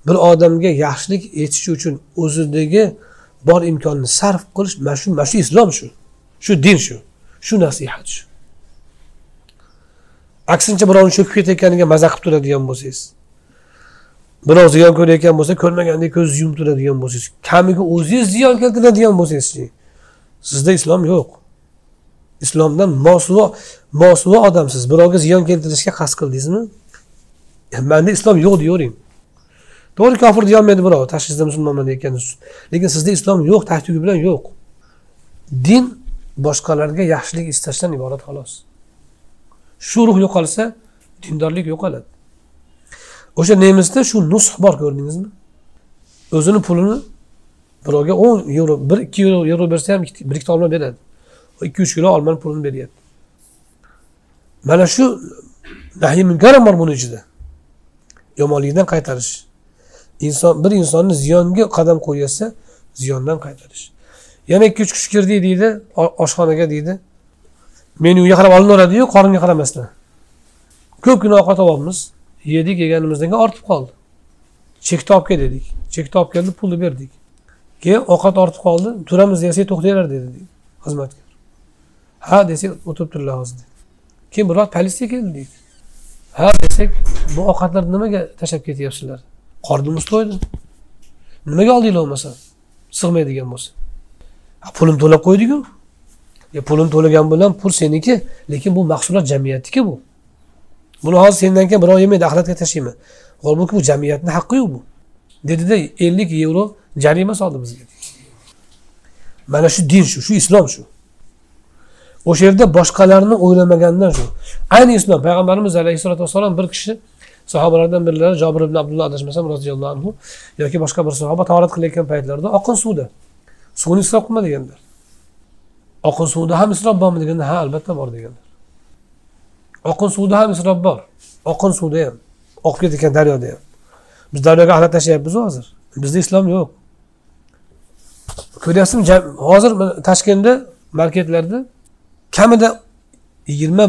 Bir odamga yaxshilik etish uchun o'zidagi bor imkonni sarf qilish mana shu mana shu islom shu shu din shu shu nasihat shu. Aksincha birovni cho'kib ketayotganiga maza qilib turadigan bo'lsangiz birov ziyon ko'rayotgan bo'lsa ko'rmagandek ko'z yumib turadigan bo'lsangiz kamiga o'zingiz ziyon keltiradigan bo'lsangizchi sizda islom yo'q. Islomdan mosuvo mosuvo odamsiz. Birovga ziyon keltirishga qasd qildingizmi? Manda islom yo'q deyavering. To'g'ri kofir deyolmaydi birov tashxisda musulmonman deyotgani uchun. Lekin sizda islom yo'q tahdidi bilan yo'q. Din boshqalarga yaxshilik istashdan iborat xolos. Shu ruh yo'qolsa dindorlik yo'qoladi. O'sha nemisda shu nusx bor ko'rdingizmi? O'zini pulini birovga o'n yevro bir ikki yevro bersa ham bir ikkita olma beradi. Ikki uch kilo olmani pulini beryapti. Mana shu nahiy munkar ham bor buni ichida. Yomonlikdan qaytarish. Inson bir insonni ziyonga qadam qo'yayotsa ziyondan qaytarish. Yana ikki uch kishi kirdik deydi oshxonaga deydi. Menyuga qarab olinaveradiyu qoringa qaramasdan ko'pgina ovqat olyapmiz yedik yeganimizdan keyin ortib qoldi. Chekni olib kel dedik. Chekni olib keldi pulni berdik. Keyin ovqat ortib qoldi turamiz desak to'xtanglar dedi xizmatkor ha desak o'tiribdilar hozir keyin biror politsiya keldi deydi. Ha desak bu ovqatlarni nimaga tashlab ketyapsizlar? Qornimiz to'ydi. Nimaga oldinglar bo'lmasa sig'maydigan bo'lsa. Pulim to'lab qo'ydiku. E, pulim to'lagan bilan pul seniki lekin bu mahsulot jamiyatniki bu. Buni hozir sendan keyin birov yemaydi axlatga tashlayman. Holbuki bu jamiyatni haqqiyu bu. Dedida ellik yevro jarima soldi bizga. Mana shu din shu shu islom shu. O'sha yerda boshqalarni o'ylamagandan shu. Ayni islom payg'ambarimiz alayhissalotu vassalom bir kishi sahobalardan birlari jobir ibn abdulloh adashmasam roziyallohu anhu yoki boshqa bir sahoba tahorat qilayotgan paytlarida oqin suvda. Suvni isrof qilma deganlar. Oqin suvda ham isrof bormi deganda ha albatta bor deganlar. Oqin suvda ham isrof bor. Oqin suvda ham oqib ketayotgan daryoda ham. Biz daryoga axlat tashlayapmiz hozir. Bizda islom yo'q. Ko'ryapsizmi? Hozir toshkentda marketlarda kamida yigirma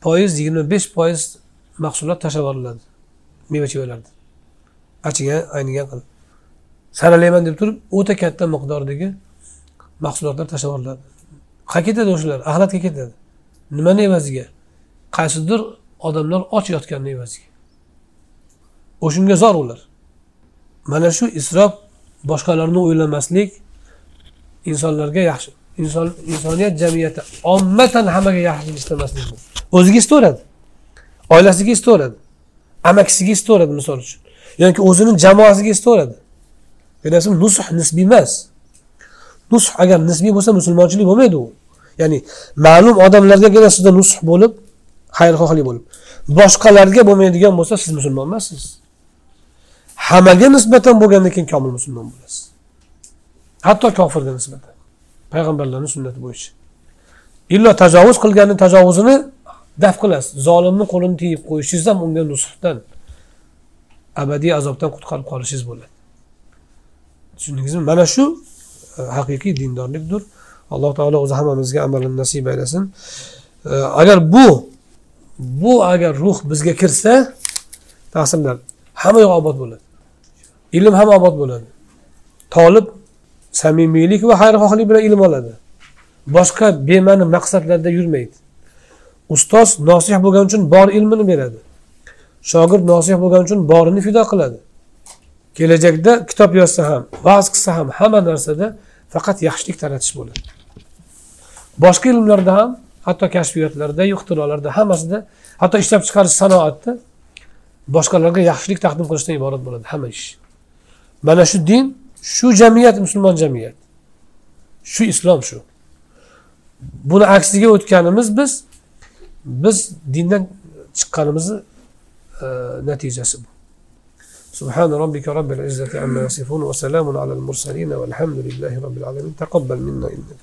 foiz yigirma besh foiz mahsulot tashlab yuboriladi meva chevalarda achigan aynigan qilib saralayman deb turib o'ta katta miqdordagi mahsulotlar tashlab yuboriladi qayerga ketadi o'shalar? Axlatga ketadi. Nimani evaziga qaysidir odamlar och yotganini evaziga o'shanga zor ular. Mana shu isrof boshqalarni o'ylamaslik insonlarga yaxshi inson insoniyat jamiyati ommatan hammaga yaxshilik istamaslik o'ziga istaveradi oilasiga istaveradi amakisiga istaveradi misol uchun. Yoki o'zini jamoasiga istaveradi ko'ryapsizmi nusuh nisbiy emas. Nusuh agar nisbiy bo'lsa musulmonchilik bo'lmaydi u. Ya'ni ma'lum odamlargagina sizda nusuh bo'lib xayrixohlik bo'lib. Boshqalarga bo'lmaydigan bo'lsa siz musulmon emassiz. Hammaga nisbatan bo'lgandan keyin komil musulmon bo'lasiz. Hatto kofirga nisbatan. Payg'ambarlarni sunnati bo'yicha. Illo tajovuz qilganni tajovuzini daf qilasiz. Zolimni qo'lini tiyib qo'yishingiz ham unga nusxdan abadiy azobdan qutqarib qolishingiz bo'ladi. Tushundingizmi? Mana shu e, haqiqiy dindorlikdir. Alloh taolo o'zi hammamizga amalini nasib aylasin. E, agar bu bu agar ruh bizga kirsa taqsimlar hamma yoq obod bo'ladi. Ilm ham obod bo'ladi. Tolib samimiylik va xayrixohlik bilan ilm oladi. Boshqa bema'ni maqsadlarda yurmaydi. Ustoz nosih bo'lgani uchun bor ilmini beradi. Shogird nosih bo'lgani uchun borini fido qiladi. Kelajakda kitob yozsa ham va'z qilsa ham hamma narsada faqat yaxshilik taratish bo'ladi. Boshqa ilmlarda ham hatto kashfiyotlarda ixtirolarda hammasida hatto ishlab chiqarish sanoatda boshqalarga yaxshilik taqdim qilishdan iborat bo'ladi hamma ish. Mana shu din shu jamiyat musulmon jamiyat. Shu islom shu. Buni aksiga o'tganimiz biz biz dindan chiqqanimizni e, natijasi bu. سبحان ربك رب العزة عما يصفون وسلام على المرسلين والحمد لله رب العالمين تقبل منا إنك